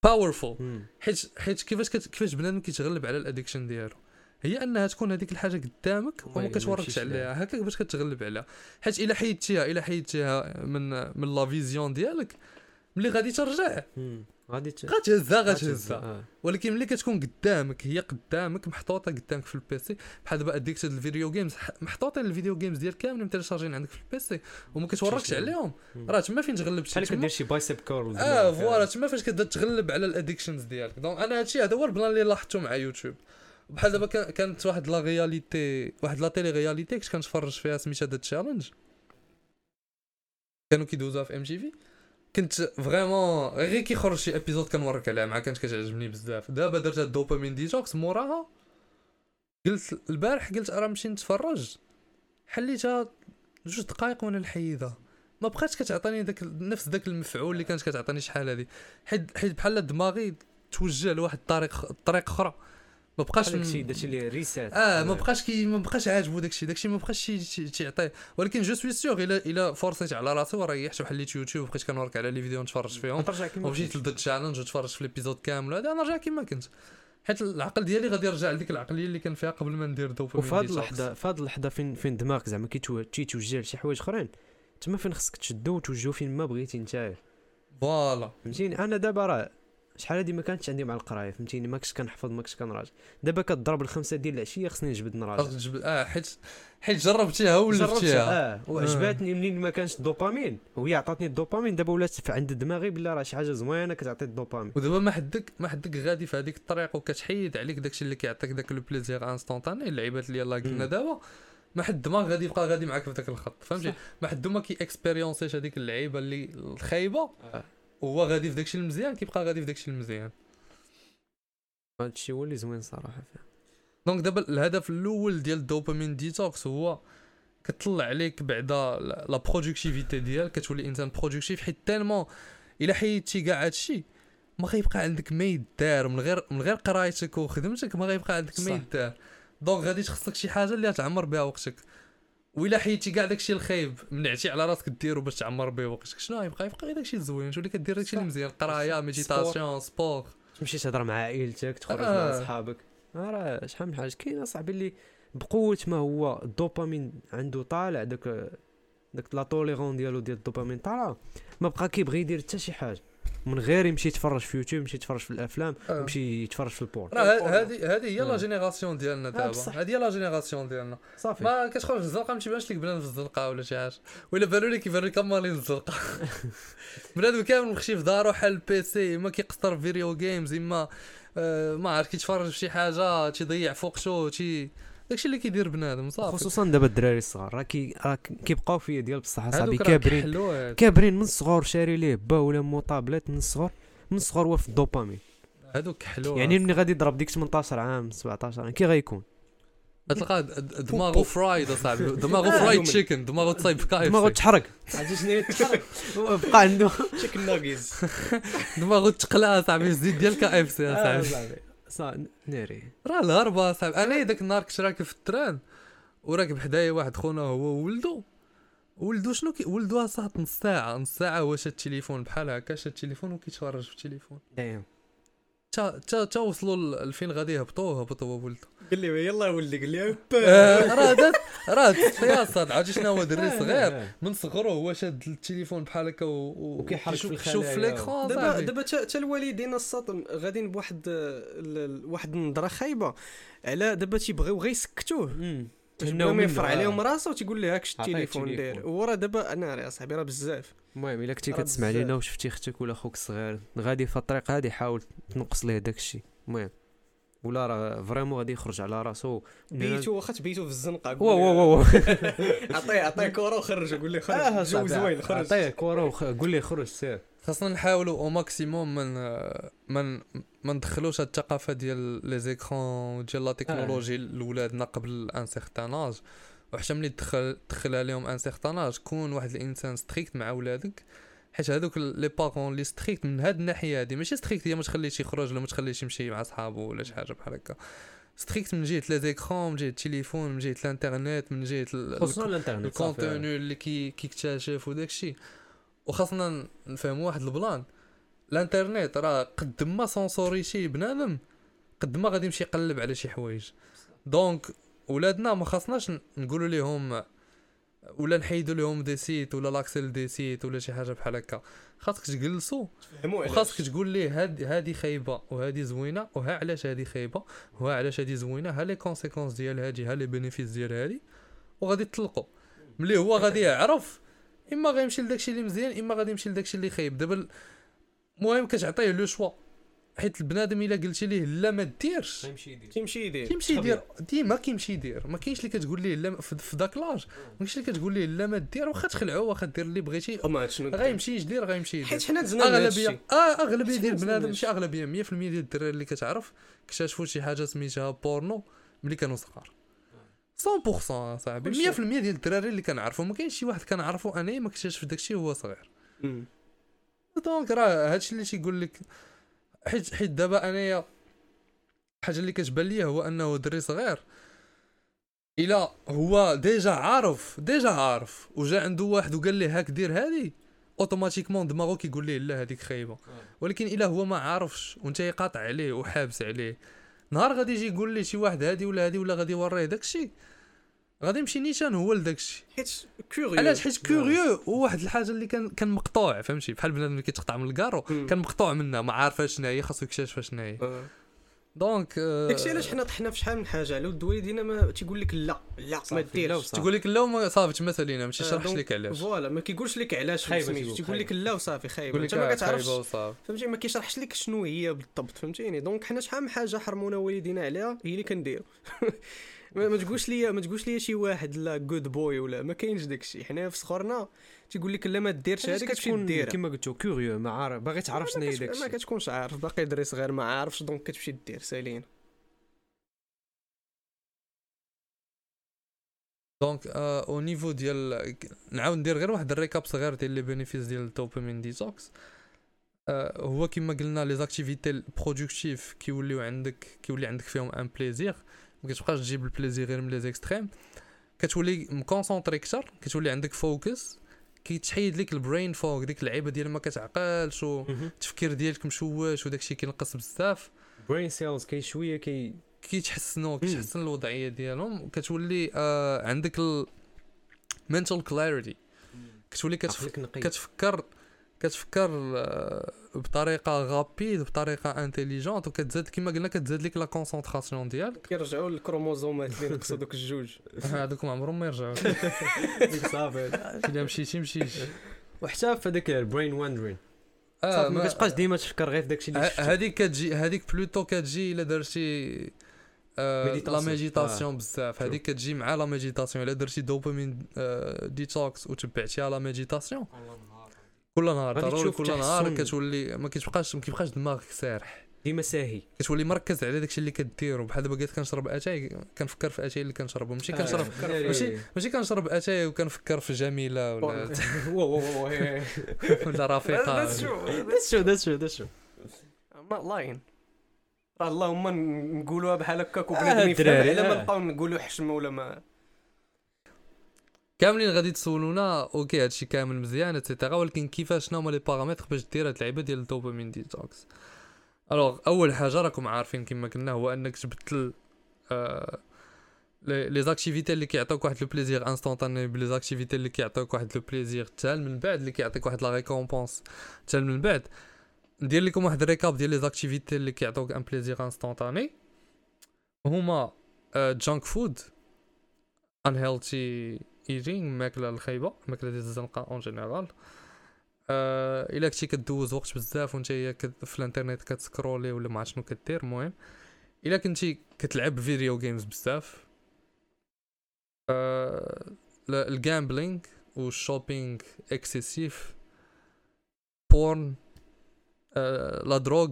powerful. حيت حيت كيفاش كت... كيفاش بنادم كيتغلب على ال addiction ديالو. هي أنها تكون هذيك الحاجة قدامك وما كتوركش عليها. هكاك باش كتغلب عليها. حيت إلا حيدتيها إلا حيدتيها من من la vision ديالك ملي غادي ترجع. غادي ت- غتهزها غتهزها آه. ولكن ملي كتكون قدامك هي قدامك محطوطة قدامك في ال PC بحال دابا addicted ال video games محطوطين ال video games ديال كاملين مtéléchargين عندك في ال PC وما كتوركش. عليهم. راه تما فين تغلب بحال شي كدير تما شي bicep curl آه voilà تما فاش كتبدا تغلب على ال addictions ديالك. donc أنا هادشي هذا هو ال plan اللي لاحظته مع يوتيوب. بحال دابا كان- كانت واحد la reality واحد la télé-réalité كنت كنتفرج فيها سميتها The Challenge كانوا كيدوزوها في MTV كنت vraiment غير كيخرج شي épisode كنورك عليها مع كانت كتعجبني بزاف. دابا درت ال dopamine detox موراها قلت البارح قلت راه نمشي نتفرج حليتها جوج دقائق وأنا نحيدها ما بقاتش كتعطيني داك نفس داك المفعول اللي كانت كتعطيني شحال هادي. حيت حيت بحال دماغي توجه لواحد الطريق طريق أخرى. ما بقاش داكشي داكشي اللي ريسات آه ما بقاش كي ما بقاش عاجبو داكشي. داكشي ما بقاش تيعطيه ولكن je suis sûr الا إلا forcيت على راسي وريحت وحليت يوتيوب وبقيت كنورك على les vidéos نتفرج فيهم. ترجع كيما ومشيت كنت. ل The Challenge وتفرج في ال épisode كامل. هذا أنا رجع كيما كنت. حيت العقل ديالي غادي يرجع لديك العقلية اللي كان فيها قبل ما ندير دوبامين وفي هاد detox. اللحظه في هاد اللحظة فين فين دماغك زعما كيتو- تيتوجه لشي حوايج أخرين تما فين خصك تشدو وتوجهو فين ما بغيتي نتايا. voilà. فهمتيني؟ أنا دابا راه شحال هادي ما كانتش عندي مع القراية فهمتيني؟ ما كنتش كنحفظ ما كنتش كنراجع. دابا كضرب الخمسة ديال العشية خصني نجبد نراجع. خاصك تجبد آه حيت حيت جربتيها ولفتيها آه. وعجباتني منين ما كانش الدوبامين. وهي عطاتني الدوبامين. دابا ولات عند دماغي بلا راه شي حاجة زوينة كتعطي الدوبامين. ودابا ما حدك ما حدك غادي في هذيك الطريق وكتحيد عليك داكشي اللي كيعطيك داك le plaisir instantané اللعيبات اللي يلاه قلنا. دابا. ما حد الدماغ غادي يبقى غادي معاك في ذاك الخط فهمتي. ما حد ما كي expériencيش هذيك اللعيبة اللي الخايبة. آه. وهو غادي في داكشي المزيان كيبقى غادي في داكشي المزيان. هادشي هو اللي زوين صراحة فيه donc دابا الهدف الأول ديال ال dopamine detox هو كتطلع عليك بعدا la productivité ديالك كتولي إنسان productif حيت tellement إلا حيدتي كاع هادشي ما غيبقى عندك ما يدار من غير من غير قرايتك وخدمتك ما غيبقى عندك ما. يدار. donc غادي تخصك شي حاجة اللي تعمر بها وقتك. وإلا حيدتي كاع داكشي الخايب منعتي على راسك ديرو باش تعمر به وقتك شنو غيبقى يبقى غير داكشي الزوين تولي كدير داكشي اللي. مزيان قراية méditation sport. تمشي تهضر مع عائلتك تخرج مع آه. صحابك آه راه شحال من حاجة. كاين اصاحبي اللي بقوة ما هو الدوبامين عنده طالع داك داك la tolérance ديالو ديال الدوبامين طالع ما بقى كيبغي يدير حتى شي حاجة. من غير يمشي يتفرج في يوتيوب يمشي يتفرج في الأفلام آه. يمشي يتفرج في ال porn راه هذه هذه هي لا آه. جينيراسيون ديالنا دابا. بصح. هذه هي la génération ديالنا. صافي. ما كتخرج الزنقة ما تيبانش لك بنادم في الزنقة ولا شي حاجة. ولا بانوا لك كيبانوا لك مالين الزنقة. بنادم كامل مخشي في دارو حل ال PC إما كيقصر في video games إما آه ما عرف كيتفرج في شي حاجة تيضيع فوق شو تي داكشي اللي كيدير بنادم صافي. خصوصا دابا الدراري الصغار راه كي راه كيبقاو فيا ديال بصح صاحبي كابرين. كابرين من الصغر شاري ليه با ولا مو طابلت من الصغر من الصغر هو في الدوبامين. هادوك كحلو يعني ملي غادي يضرب ديك 18 عام 17 عام كي غيكون؟ تلقى د- د- دماغه fried أصاحبي دماغه آه. fried chicken دماغه تصايب في دماغه كايف تحرق. عرفتي شنو هي تحرق بقى عنده. chicken nuggets دماغه تقلع أصاحبي الزيت ديال KFC آه، أصاحبي. صافي ناري. راه الهربه صاحبي أنا داك النهار كنت راكب في التران وراكب حدايا واحد خونا هو وولدو. ولدو شنو كي ولدو صاحب نص ساعة. نص ساعة هو شاد التليفون بحال هكا شاد التليفون وكيتفرج في التليفون. دايم تا تا تا وصلوا لفين غادي يهبطوا هبطوا هو ولدو قال لي يلا ولدي قال لي آه، راه دات راه صاد عرفتي شنو هو دري آه، صغير آه. من صغرو هو شاد التليفون بحال هكا وكيحرك في وكيشوف- شوف في الخلايا. ليكرون دابا. دابا تا الوالدين الساط غاديين بواحد ال- ال- واحد النظرة خايبة على دابا تيبغيو غير يسكتوه. تهناو ما يفرع آه. عليهم راسه وتيقول لي هاك شت عطيه التليفون. داير هو راه دابا أنا راه صاحبي راه بزاف المهم إلا كنتي كتسمع. لينا وشفتي أختك ولا خوك الصغير غادي في الطريق هادي حاول تنقص ليه داك الشيء المهم ولا راه فريمون غادي يخرج على راسو. بيتو واخا تبيتو في الزنقة واو واو واو عطيه عطيه كره وخرج قول لي آه، خرج جو زوين خرج. عطيه كرة قول ليه خرج سير. خاصنا نحاولوا au maximum من من ما ندخلوش هاد الثقافة ديال les écrans ديال la technologie لولادنا قبل un certain âge وحتى ملي تدخل تدخل عليهم un certain âge كون واحد الإنسان strict مع ولادك حيت هذوك les parents les stricts من هاد الناحية هادي ماشي strict هي ما تخليش يخرج ولا ما تخليش يمشي مع صحابه ولا شي حاجة بحال هكا. strict من جهة les écrans من جهة التليفون من جهة الانترنت من جهة خصوصا الانترنت ال contenu اللي كي كيكتشف وداك الشيء وخاصنا نفهموا واحد ال plan. الانترنت راه قد ما censuré شي بنادم قد ما غادي يمشي يقلب على شي حوايج. donc ولادنا ما خاصناش نقولوا لهم ولا نحيدوا لهم des sites ولا l'accès des sites ولا شي حاجة بحال هكا. خاصك تجلسوا وخاصك تقول ليه هاد هادي خايبة وهادي زوينة وها علاش هادي خايبة وها علاش هادي زوينة ها les conséquences ديال هادي ها les bénéfices ديال هادي وغادي تطلقوا ملي هو غادي يعرف إما غيمشي لداكشي اللي مزيان إما غادي يمشي لداكشي اللي خايب. دابا ال- المهم كتعطيه le choix. حيت البنادم إلا قلتي ليه لا ما ديرش. تيمشي يدير. كيمشي يدير. ديما كيمشي يدير. ما كاينش اللي كتقول ليه لا في في داك l'âge. ما كاينش اللي كتقول ليه لا ما دير. واخا تخلعو واخا دير اللي بغيتي؟ غيمشي يدير غيمشي يدير. حيت حنا دزنا. اغلبيه آه أغلبية ديال حيت بنادم حنا ماشي أغلبية 100% ديال الدراري اللي كتعرف اكتشفوا شي حاجة سميتها بورنو ملي كانوا صغار. 100% صاحبي. 100% كلشي. ديال الدراري اللي كنعرفوا. ما كاينش شي واحد كنعرفو أنا ما اكتشف داكشي وهو صغير. donc راه هادشي اللي تيقول لك. حيت حيت دابا انايا الحاجة اللي كتبان ليا هو انه دري صغير. إلا هو déjà عارف déjà عارف وجا عنده واحد وقال ليه هاك دير هادي automatiquement دماغو كيقول ليه لا هذيك خايبة. ولكن إلا هو ما عارفش وانت قاطع عليه وحابس عليه. نهار غادي يجي يقول لي شي واحد هادي ولا هادي ولا غادي يوريه داكشي غادي يمشي نيشان هو لداكشي. حيت curieux علاش؟ حيت curieux وواحد الحاجة اللي كان كان مقطوع فهمتي؟ بحال بنادم اللي كيتقطع من الكارو. كان مقطوع منها ما عارفاش شنو هي خاصو يكتشف شنو هي آه. donc آه، داكشي علاش حنا طحنا في شحال من حاجة؟ على ود الوالدين ما تيقول لك لا لا ما ديرش وصافي. تقول لك لا وما صافي تما سالينا ماشي آه، شرحش donc لك علاش. voilà ما كيقولش لك علاش تيقول، تيقول لك. لا وصافي يقول أنت ما آه، كتعرفش. فهمتي؟ ما كيشرحش لك شنو هي بالضبط فهمتيني؟ donc حنا شحال من حاجة حرمونا والدينا عليها هي اللي كنديرو. ما ما تقولش لي ما تقولش لي شي واحد لا good boy ولا ما كاينش داكشي. حنا في صغرنا تيقول لك لا ما ديرش هذيك كتمشي كتكون ديرها. كيما قلتو curieux ما عارف باغي تعرف شنو هي ما داكشي. كتكونش عارف باقي دري صغير ما عارفش donc كتمشي دير سالين donc au niveau ديال نعاود ندير غير واحد ال récap صغير ديال les bénéfices ديال ال dopamine detox آه، هو كما قلنا les activités productives كيوليو عندك كيولي عندك فيهم un plaisir ما كتبقاش تجيب ال plaisir غير من les extrêmes كتولي م concentré أكثر كتولي عندك focus كيتحيد لك ال brain fog ديك اللعيبة ديال ما كتعقلش والتفكير ديالك مشوش وداكشي كينقص بزاف. brain cells كاين شوية كي كيتحسنوا كيتحسن الوضعية ديالهم. كتولي آه عندك ال mental clarity. كتولي كتف... كتفكر كتفكر آه، بطريقة rapide بطريقة intelligente وكتزاد كما قلنا كتزاد لك la concentration ديالك. كيرجعوا للكروموزومات اللي نقصوا دوك الجوج. هذوك ما عمرهم ما يرجعوا. صافي. إلا مشيتي مشيتي. وحتى في هذاك ال brain wandering آه صافي ما ما- كتبقاش ديما تفكر غير في داكشي اللي ه- شفتو. هذيك كتجي هذيك plutôt كتجي إلا درتي آه la méditation. méditation بزاف. هذيك كتجي مع la méditation إلا درتي دوبامين آه ديتوكس وتبعتيها la méditation كل نهار ضروري كل نهار. كتولي ما كتبقاش ما كيبقاش دماغك سارح. ديما ساهي كتولي مركز على داكشي اللي كديرو. بحال دابا قلت كنشرب أتاي كنفكر في أتاي اللي كنشربو. ماشي كنشرب ماشي ماشي كنشرب أتاي وكنفكر في جميلة ولا ولا رفيقة. That's true. That's true that's true ما لاين. اللهم نقولوها بحال هكاك آه، وبنادم يفهم. الدراري، على ما آه. نبقاو نقولوا حشمه ولا ما كاملين غادي تسولونا أوكي هادشي كامل مزيان et cetera ولكن كيفاش شنو هما les paramètres باش دير هاد اللعيبة ديال ال dopamine detox؟ alors أول حاجة راكم عارفين كما قلنا هو أنك تبدل آه les activités اللي كيعطيوك واحد le plaisir instantané ب les activités اللي كيعطيوك واحد le plaisir تال من بعد اللي كيعطيك واحد la récompense تال من بعد. ندير لكم واحد ال récap ديال les activités اللي كيعطيوك un plaisir instantané هما junk food unhealthy eating ماكلة الخايبة ماكلة ديال الزنقة en général آه إلا كنتي كدوز وقت بزاف وانت هي في الانترنت كت scroll ي ولا ما عرفت شنو كدير المهم. إلا كنتي كتلعب video games بزاف. آه ال gambling و ال shopping excessif porn آه la drogue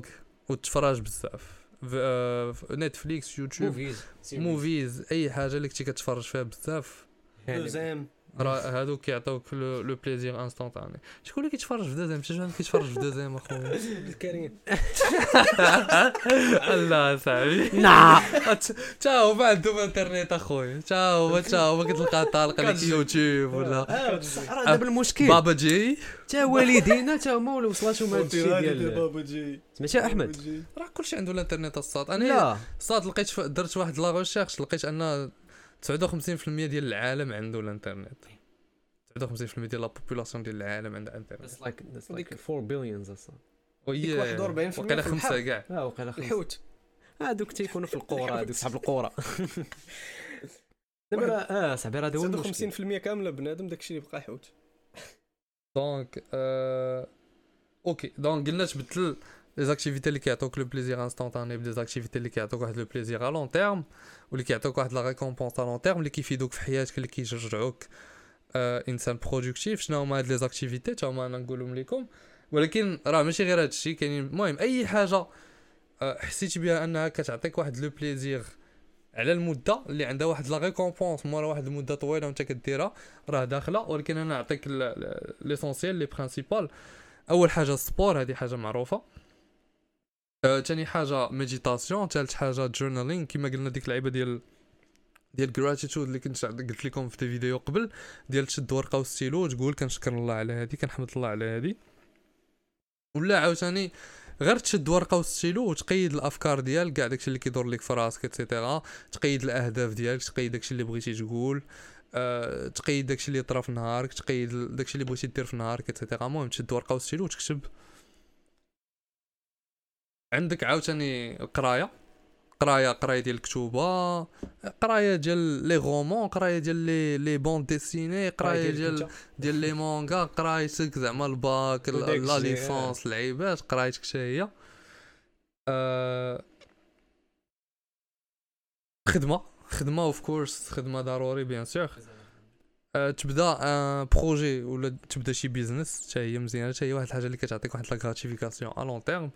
والتفرج بزاف. آه، Netflix YouTube movies movies أي حاجة اللي كنتي كتفرج فيها بزاف. دوزيام راه هادو كيعطيوك le plaisir instantané شكون اللي كيتفرج في دوزيام شي واحد كيتفرج في دوزيام اخويا الكريم الله صاحبي نعم تا هو ما عندهم انترنت اخويا تا هو تا هو كتلقى طالق لك يوتيوب ولا آه دابا المشكل بابا جي تا والدينا تا هما ولا وصلاتهم هذا الشيء ديال بابا جي سمعتي احمد راه كلشي عنده الانترنت الصاد أنا لا صاد لقيت درت واحد la recherche لقيت ان 59% ديال العالم عنده الانترنت. 59% ديال la population ديال العالم عندها انترنت. That's like that's like 4 billions أصلا 41% وقيلا البحر. كاع. آه وقيلا خمسة. الحوت هادوك تيكونوا في القرى هادوك صحاب القرى دابا آه صاحبي راه هذا هو المشكل 50% كاملة بنادم داكشي اللي بقى حوت donc. أوكي donc قلنا تبدل les activités اللي كيعطوك le plaisir instantané ب des activités اللي كيعطوك واحد le plaisir à long terme واللي كيعطوك واحد la récompense à long terme اللي كيفيدوك في حياتك اللي كيشجعوك آه انسان productif شنو هما هاد les activités تا هما أنا نقولهم لكم ولكن راه ماشي غير هادشي كاينين المهم اي حاجة آه حسيتي بها انها كتعطيك واحد le plaisir على المده اللي عندها واحد la récompense مورا واحد المده طويله وانت كديرها راه داخله ولكن أنا نعطيك l'essentiel les principales اول حاجة ال sport هذه حاجة معروفه تاني حاجة méditation ثالث حاجة journaling كما قلنا ديك اللعيبه ديال ديال gratitude اللي كنت قلت لكم في des vidéos قبل ديال تشد ورقه وستيلو وتقول كنشكر الله على هذه كنحمد الله على هذه ولا عاوتاني غير تشد ورقه وستيلو وتقيد الافكار ديالك كاع داكشي اللي كيدور لك في راسك et cetera تقيد الاهداف ديالك تقيد داكشي اللي بغيتي تقول أه تقيد داكشي اللي طرا في نهارك تقيد داكشي اللي بغيتي دير في نهارك et cetera المهم تشد ورقه وستيلو وتكتب عندك عاوتاني القرايه قراية قراية ديال الكتوبة قراية ديال les romans قراية ديال les les bandes dessinées قراية ديال ديال les mangas قرايتك زعما ال bac la licence العيبات قرايتك حتى هي. آه، خدمة خدمة of course خدمة ضروري bien sûr آه، تبدا un projet ولا تبدا شي business حتى هي مزيانة حتى هي واحد الحاجة اللي كتعطيك واحد la gratification à long terme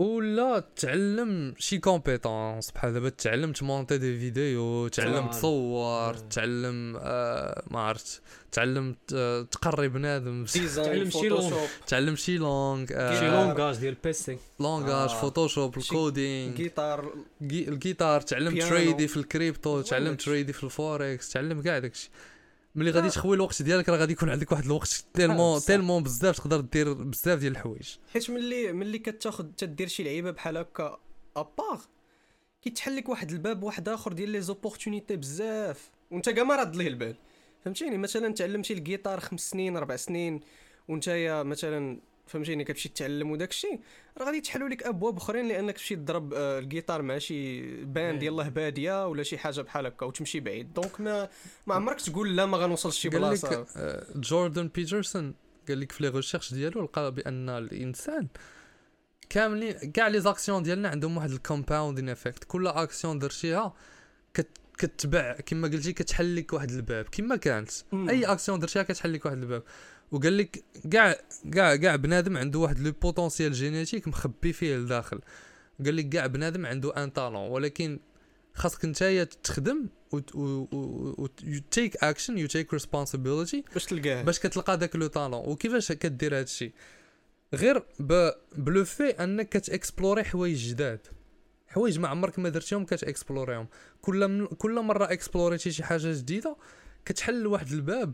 ولا تعلم شي compétence بحال دابا تعلم ت monter des vidéos تعلم آه. تصور آه. تعلم آه ما عرفت تعلم ت- تقري بنادم design تعلم شي langue. تعلم شي langue شي آه langage ديال PC langage آه. Photoshop شي ال coding جيتار جي- الجيتار تعلم. ت trader في الكريبتو تعلم. ت trader في الفوركس تعلم كاع داكشي ملي غادي آه. تخوي الوقت ديالك راه غادي يكون عندك واحد الوقت tellement. tellement بزاف تقدر دير بزاف ديال الحوايج حيت ملي ملي كتاخد تدير شي لعيبة بحال هكا ابار كيتحل لك واحد الباب واحد آخر ديال les opportunités بزاف وانت كاع ما راد ليه البال فهمتيني مثلا تعلمتي الجيتار خمس سنين أربع سنين وانت مثلا فهمتيني كتمشي تتعلم وداك الشيء. راه غادي يتحلوا لك أبواب أخرين لأنك تمشي تضرب آه، الجيتار مع شي band يلاه بادية ولا شي حاجة بحال هكا وتمشي بعيد. donc ما ما عمرك تقول لا ما غنوصلش شي بلاصة. آه، جوردن بيترسون قال لك في les recherches ديالو لقى بأن الإنسان كاملين كاع les actions ديالنا عندهم واحد ال compounding effect كل اكسيون درتيها كت كتبع كما قلتي كتحل لك واحد الباب. كما كانت. أي اكسيون درتيها كتحل لك واحد الباب. وقال لك كاع كاع كاع بنادم عنده واحد le potentiel génétique مخبي فيه لداخل قال لك كاع بنادم عنده un talent ولكن خاصك نتايا تخدم و take action you take responsibility باش تلقاه باش كتلقى داك le talent وكيفاش كدير هذا الشيء غير. بلو في انك كت explorer حوايج جداد حوايج ما عمرك ما درتيهم كتاكسبلوريهم كل. كل مرة اكسبلوريتي شي حاجة جديدة كتحل واحد الباب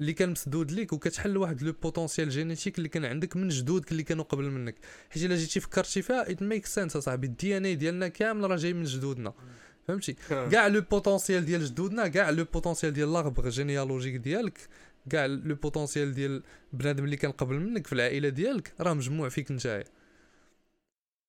اللي كان مسدود ليك وكتحل واحد le potentiel génétique اللي كان عندك من جدودك اللي كانوا قبل منك. حيت إلا جيتي فكرتي فيها it make sense أصاحبي. ال DNA ديالنا كامل راه جاي من جدودنا. فهمتي؟ كاع le potentiel ديال جدودنا كاع le potentiel ديال l'arbre généalogique ديالك كاع le potentiel ديال بنادم اللي كان قبل منك في العائلة ديالك راه مجموع فيك نتايا.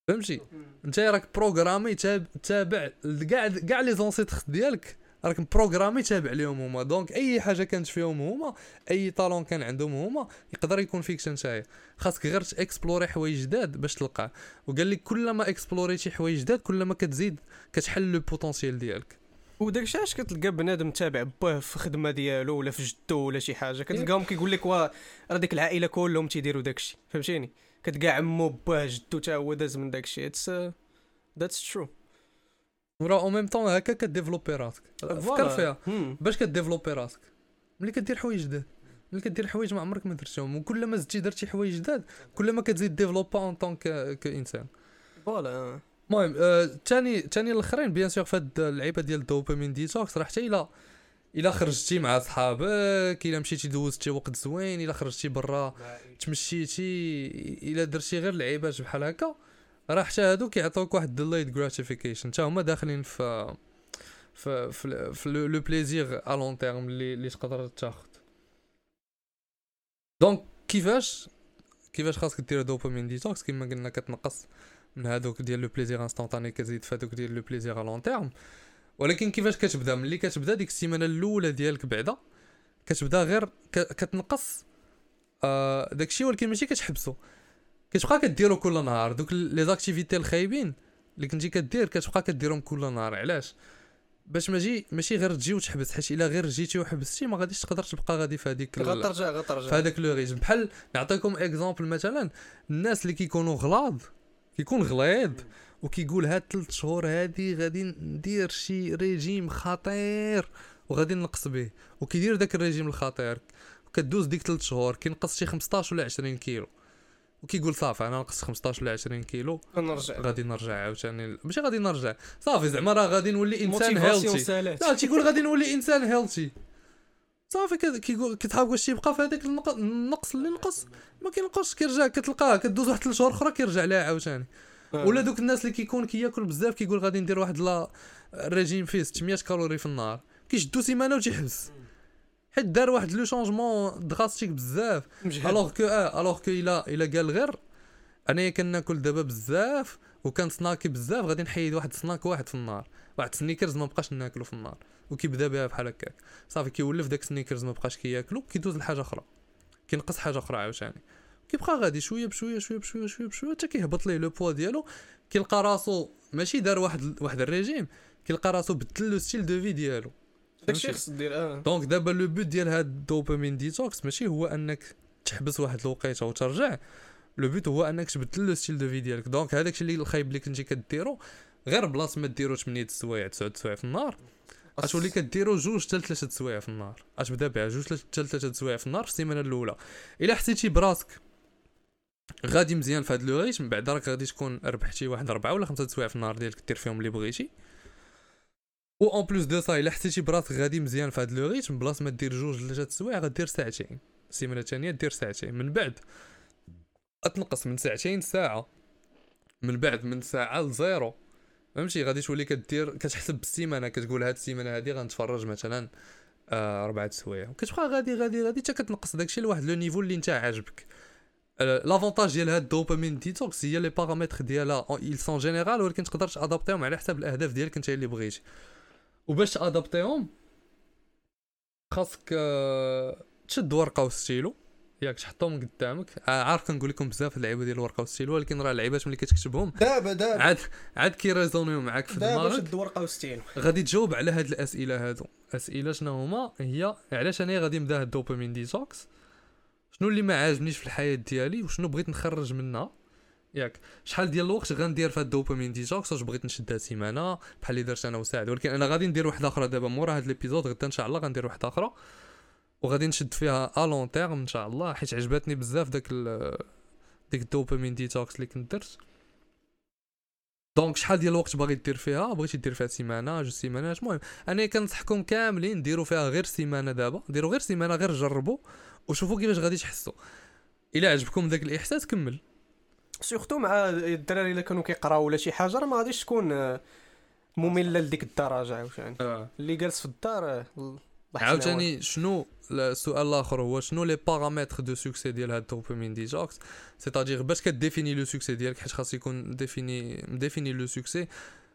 فهمتي؟ انت راك programmé تاب- تابع كاع كاع les ancêtres ديالك راك م programmé تابع ليهم هما. donc أي حاجة كانت فيهم هما أي talent كان عندهم هما يقدر يكون فيك نتايا. خاصك غير ت explorer حوايج جداد باش تلقاه. وقال لك كلما اكسبلوريتي حوايج جداد كلما كتزيد كتحل le potentiel ديالك. وداك الشيء علاش كتلقى بنادم تابع باه في خدمة ديالو ولا في جدو ولا شي حاجة؟ كتلقاهم كيقول لك وا راه ديك العائلة كلهم تيديروا داك الشيء. فهمتيني؟ كتلقى عمو باه جدو تا هو داز من داك الشيء. it's that's true وراه au même temps هكا ك développer راسك فكر فيها باش ك développer راسك ملي كدير حوايج جداد ملي كدير حوايج ما عمرك ما درتهم وكلما زدتي درتي حوايج جداد كلما كتزيد développer en tant que إنسان voilà المهم ثاني ثاني الاخرين bien sûr فهاد اللعيبه ديال ال dopamine detox راه حتى الا الا خرجتي مع صحابك الا مشيتي دوزتي وقت زوين الا خرجتي برا تمشيتي الا درتي غير لعيبات بحال هكا راه حتى هادو كيعطيوك واحد delayed gratification حتى هما داخلين في في في, في le plaisir à long terme اللي اللي تقدر تاخذ donc كيفاش؟ كيفاش خاصك دير dopamine detox؟ كما قلنا كتنقص من هادوك ديال le plaisir instantané كتزيد في هادوك ديال le plaisir à long terme ولكن كيفاش كتبدا؟ ملي كتبدا ديك السيمانة الأولى ديالك بعدا كتبدا غير كتنقص آه داكشي ولكن ماشي كتحبسو. كتبقى كديرو كل نهار دوك les activités الخايبين اللي كنتي كدير كتبقى كديرهم كل نهار علاش؟ باش ماجي ماشي غير تجي وتحبس حيت إلا غير جيتي وحبستي ما غاديش تقدر تبقى غادي في هذيك غترجع غترجع في هذاك le régime بحال نعطيكم exemple مثلا الناس اللي كيكونوا غلاظ كيكون غليظ وكيقول هاد 3 شهور هادي غادي ندير شي ريجيم خطير وغادي نقص به وكيدير داك الريجيم الخطير كدوز ديك 3 شهور كينقص شي 15 ولا 20 كيلو. وكيقول صافي أنا نقصت 15 ولا 20 كيلو. نرجع. غادي نرجع عاوتاني. ماشي غادي نرجع. صافي زعما راه غادي نولي إنسان healthy لا تيقول غادي نولي إنسان healthy صافي كيقول كتحاول واش يبقى في هذاك النقص اللي نقص؟ ما كينقصش كيرجع كتلقاه كدوز واحد 3 شهور أخرى كيرجع لها عاوتاني. آه. ولا دوك الناس اللي كيكون كياكل بزاف كيقول غادي ندير واحد لا ريجيم فيه 600 calories في النهار. كيشدو سيمانة وتيحبس. حيت دار واحد le changement drastique بزاف. alors que آه alors que إلا إلا قال غير انايا كناكل دابا بزاف وكان snacki بزاف غادي نحيد واحد سناك واحد في النهار. واحد سنيكرز ما بقاش ناكلو في النهار وكيبدا بها بحال هكاك. صافي كيولف داك سنيكرز ما بقاش كياكلو كيدوز لحاجة أخرى. كينقص حاجة أخرى عاوتاني. كيبقى غادي شوية بشوية شوية بشوية شوية بشوية حتى كيهبط ليه le poids ديالو. كيلقى راسو ماشي دار واحد واحد الريجيم كيلقى راسو بدل le style de vie ديالو. داكشي خص دير آه. donc دابا le but ديال هاد ال dopamine detox ماشي هو انك تحبس واحد الوقيته وترجع. le but هو انك تبدل le style de vie ديالك. donc هذاك الشيء اللي الخايب اللي كنتي كديرو غير بلاص ما ديرو 8 السوايع 9 السوايع في النهار. غتولي كديرو جوج حتى ثلاثة السوايع في النهار. غتبدا بها جوج حتى ثلاثة السوايع في النهار في السيمانة الأولى. إلا حسيتي براسك غادي مزيان في هاد le rythme من بعد راك غادي تكون ربحتي واحد أربعة ولا خمسة سوايع في النهار ديالك دير فيهم اللي بغيتي. و en plus de ça الا حسيتي براسك غادي مزيان في هاد le rythme بلاص ما دير جوج ولا ثلاثة سوايع غدير ساعتين. السيمانة الثانية دير ساعتين. من بعد أتنقص من ساعتين ساعه من بعد من ساعة لزيرو. فهمتي؟ غادي تولي كدير كتحسب بالسيمانة كتقول هاد السيمانة هادي غنتفرج مثلا آه أربعة سوايع. وكتبقى غادي غادي غادي حتى كتنقص داكشي لواحد le niveau اللي نتا عاجبك. l'avantage ديال هاد ال dopamine detox هي les paramètres ديالها ils sont générales ولكن تقدر t'adapter يهم على حساب الأهداف ديالك أنت اللي بغيتي. وباش t'adapter يهم خاصك آه، تشد ورقة وستيلو. ياك تحطهم قدامك. آه، عارف كنقول لكم بزاف اللعيبة ديال الورقه وستيلو ولكن راه اللعيبات ملي كتكتبهم. دابا دابا. عاد عاد كي raisonner يو معاك في دابا دماغك شد ورقة وستين غادي تجاوب على هاد الأسئلة هادو. أسئلة شنو هما؟ هي علاش أنا غادي نبدأ هاد ال dopamine detox؟ شنو اللي ما عاجبنيش في الحياة ديالي؟ وشنو بغيت نخرج منها؟ ياك. شحال ديال الوقت غندير في ال dopamine detox واش بغيت نشدها سيمانه بحال اللي درت أنا وسعد. ولكن أنا غادي ندير واحدة أخرى دابا مورا هاد l'épisode غدا إن شاء الله غندير واحدة أخرى. وغادي نشد فيها à long terme إن شاء الله حيت عجبتني بزاف داك ديك ال dopamine detox اللي كنت درت. donc شحال ديال الوقت باغي دير فيها؟ بغيتي دير فيها سيمانه جوج سيمانات. المهم أنا كنصحكم كاملين ديروا فيها غير سيمانه دابا. ديروا غير سيمانه غير جربوا. وشوفوا كيفاش غادي تحسوا. إلا عجبكم داك الإحساس كمل. surtout مع الدراري اللي كانوا كيقراو ولا شي حاجة راه ما غاديش تكون آه، مملة لديك الدرجة عاوتاني. اللي جالس في الدار آه، عاوتاني شنو السؤال الآخر هو شنو les paramètres de succès ديال هاد ال dopamine detox c'est-à-dire باش ك définit le succès ديالك حيت خاص يكون défini défini le succès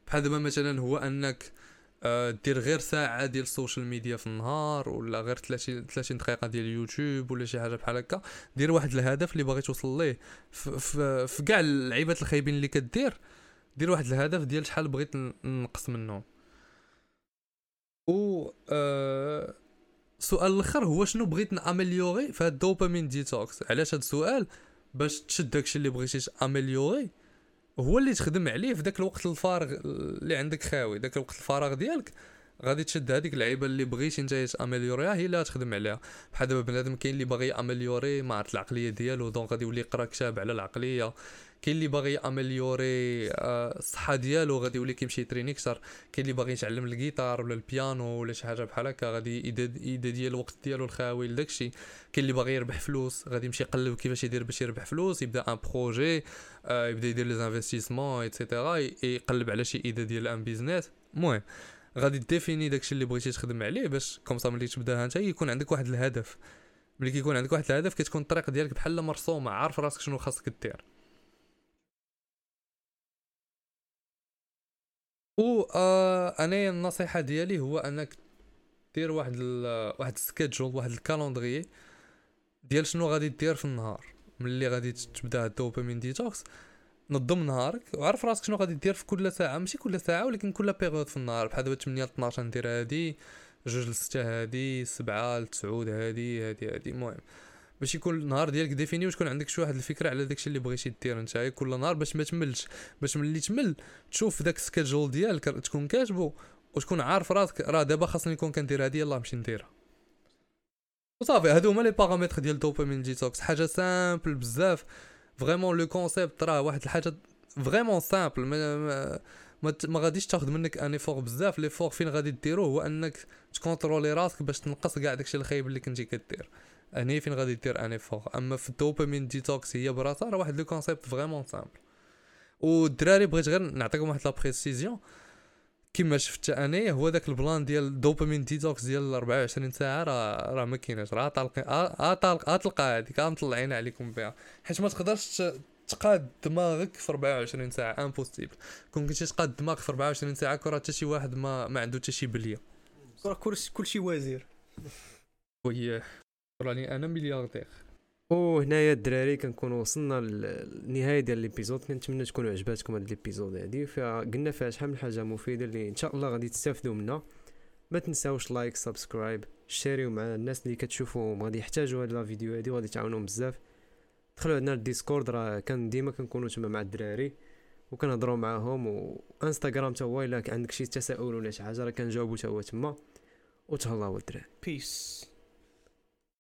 بحال دابا مثلا هو أنك آه، دير غير ساعة ديال ال social media في النهار ولا غير 30 30 دقيقة ديال اليوتيوب ولا شي حاجة بحال هكا. دير واحد الهدف اللي باغي توصل ليه. في, كاع اللعيبات الخايبين اللي كدير دير واحد الهدف ديال شحال بغيت نقص منهم. و آه السؤال الأخر هو شنو بغيت n'améliorer في هاد ال dopamine detox؟ علاش هاد السؤال؟ باش تشد داكشي اللي بغيتي t'améliorer هو اللي تخدم عليه في داك الوقت الفارغ اللي عندك خاوي داك الوقت الفراغ ديالك. غادي تشد هذيك اللعيبة اللي بغيتي انت t'améliorer يها هي اللي غتخدم عليها. بحال دابا بنادم كاين اللي باغي améliorer مهاره العقلية ديالو donc غادي يولي يقرا كتاب على العقلية. كاين اللي باغي améliorer آه، الصحة ديالو غادي يولي كيمشي يت traîner كثر كاين اللي باغي يتعلم الجيتار ولا البيانو ولا شي حاجة بحال هكا غادي يدد- يدير الوقت ديالو الخاوي لداكشي كاين اللي باغي يربح فلوس غادي يمشي يقلب كيفاش يدير باش يربح فلوس يبدا un projet آه، يبدا يدير les investissements et cetera يقلب على شي idée ديال un business. المهم غادي définir داكشي اللي بغيتي تخدم عليه باش comme ça ملي تبداها انت يكون عندك واحد الهدف. ملي كيكون عندك واحد الهدف كتكون الطريق ديالك بحال مرسومة عارف راسك شنو خاصك دير. و آه أنا النصيحة ديالي هو أنك دير واحد ال واحد ال schedule واحد ال calendrier ديال شنو غادي دير في النهار. ملي غادي تبدا ال dopamine detox نظم نهارك وعرف راسك شنو غادي دير في كل ساعة. ماشي كل ساعة ولكن كل période في النهار. بحال دابا 8 ل 12 ندير هادي جوج ل 6 هادي 7 ل 9 هادي هادي هادي. المهم. باش يكون النهار ديالك défini وتكون عندك شي واحد الفكرة على داكشي اللي بغيتي دير نتايا كل نهار باش ما تملش باش ملي تمل تشوف داك ال schedule ديالك تكون كاتبو وتكون عارف راسك راه دابا خاصني نكون كندير هادي يلاه نمشي نديرها. وصافي هادو هما les paramètres ديال ال dopamine detox حاجة simple بزاف. vraiment le concept راه واحد الحاجة vraiment simple ما ما, ما, ما غاديش تاخذ منك un effort بزاف. l'effort فين غادي ديرو هو انك ت contrôler راسك باش تنقص كاع داكشي الخايب اللي كنتي كدير. هنا فين غادي دير un effort أما في ال dopamine detox هي براسها راه واحد le concept vraiment simple. والدراري بغيت غير نعطيكم واحد la précision. كما شفت أنا هو داك ال plan ديال ال dopamine detox ديال 24 ساعة راه راه ما كايناش. راه طالق آه طالق آه تلقى هذيك مطلعين عليكم بها. حيت ما تقدرش تقاد دماغك في 24 ساعة. impossible كون كنتي تقاد دماغك في 24 ساعة كون راه حتى شي واحد ما ما عنده حتى شي بلية. راه كلشي وزير. oui راني أنا ملياردير. وهنايا الدراري كنكونوا وصلنا للنهايه ديال l'épisode كنتمنى تكونوا عجباتكم هاد l'épisode هادي. فيها قلنا فيها شحال من حاجة مفيدة اللي إن شاء الله غادي تستافدوا منها. ما تنساوش like subscribe شيريو مع الناس اللي كتشوفوا غادي يحتاجوا هاد la vidéo هادي وغادي تعاونهم بزاف. دخلوا عندنا الديسكورد راه كان ديما كنكونوا تما مع الدراري وكنهضروا معاهم. وإنستغرام تا هو إلا عندك شي تساؤل ولا شي حاجة راه كنجاوبوا تا هو تما. وتهلاو الدراري. peace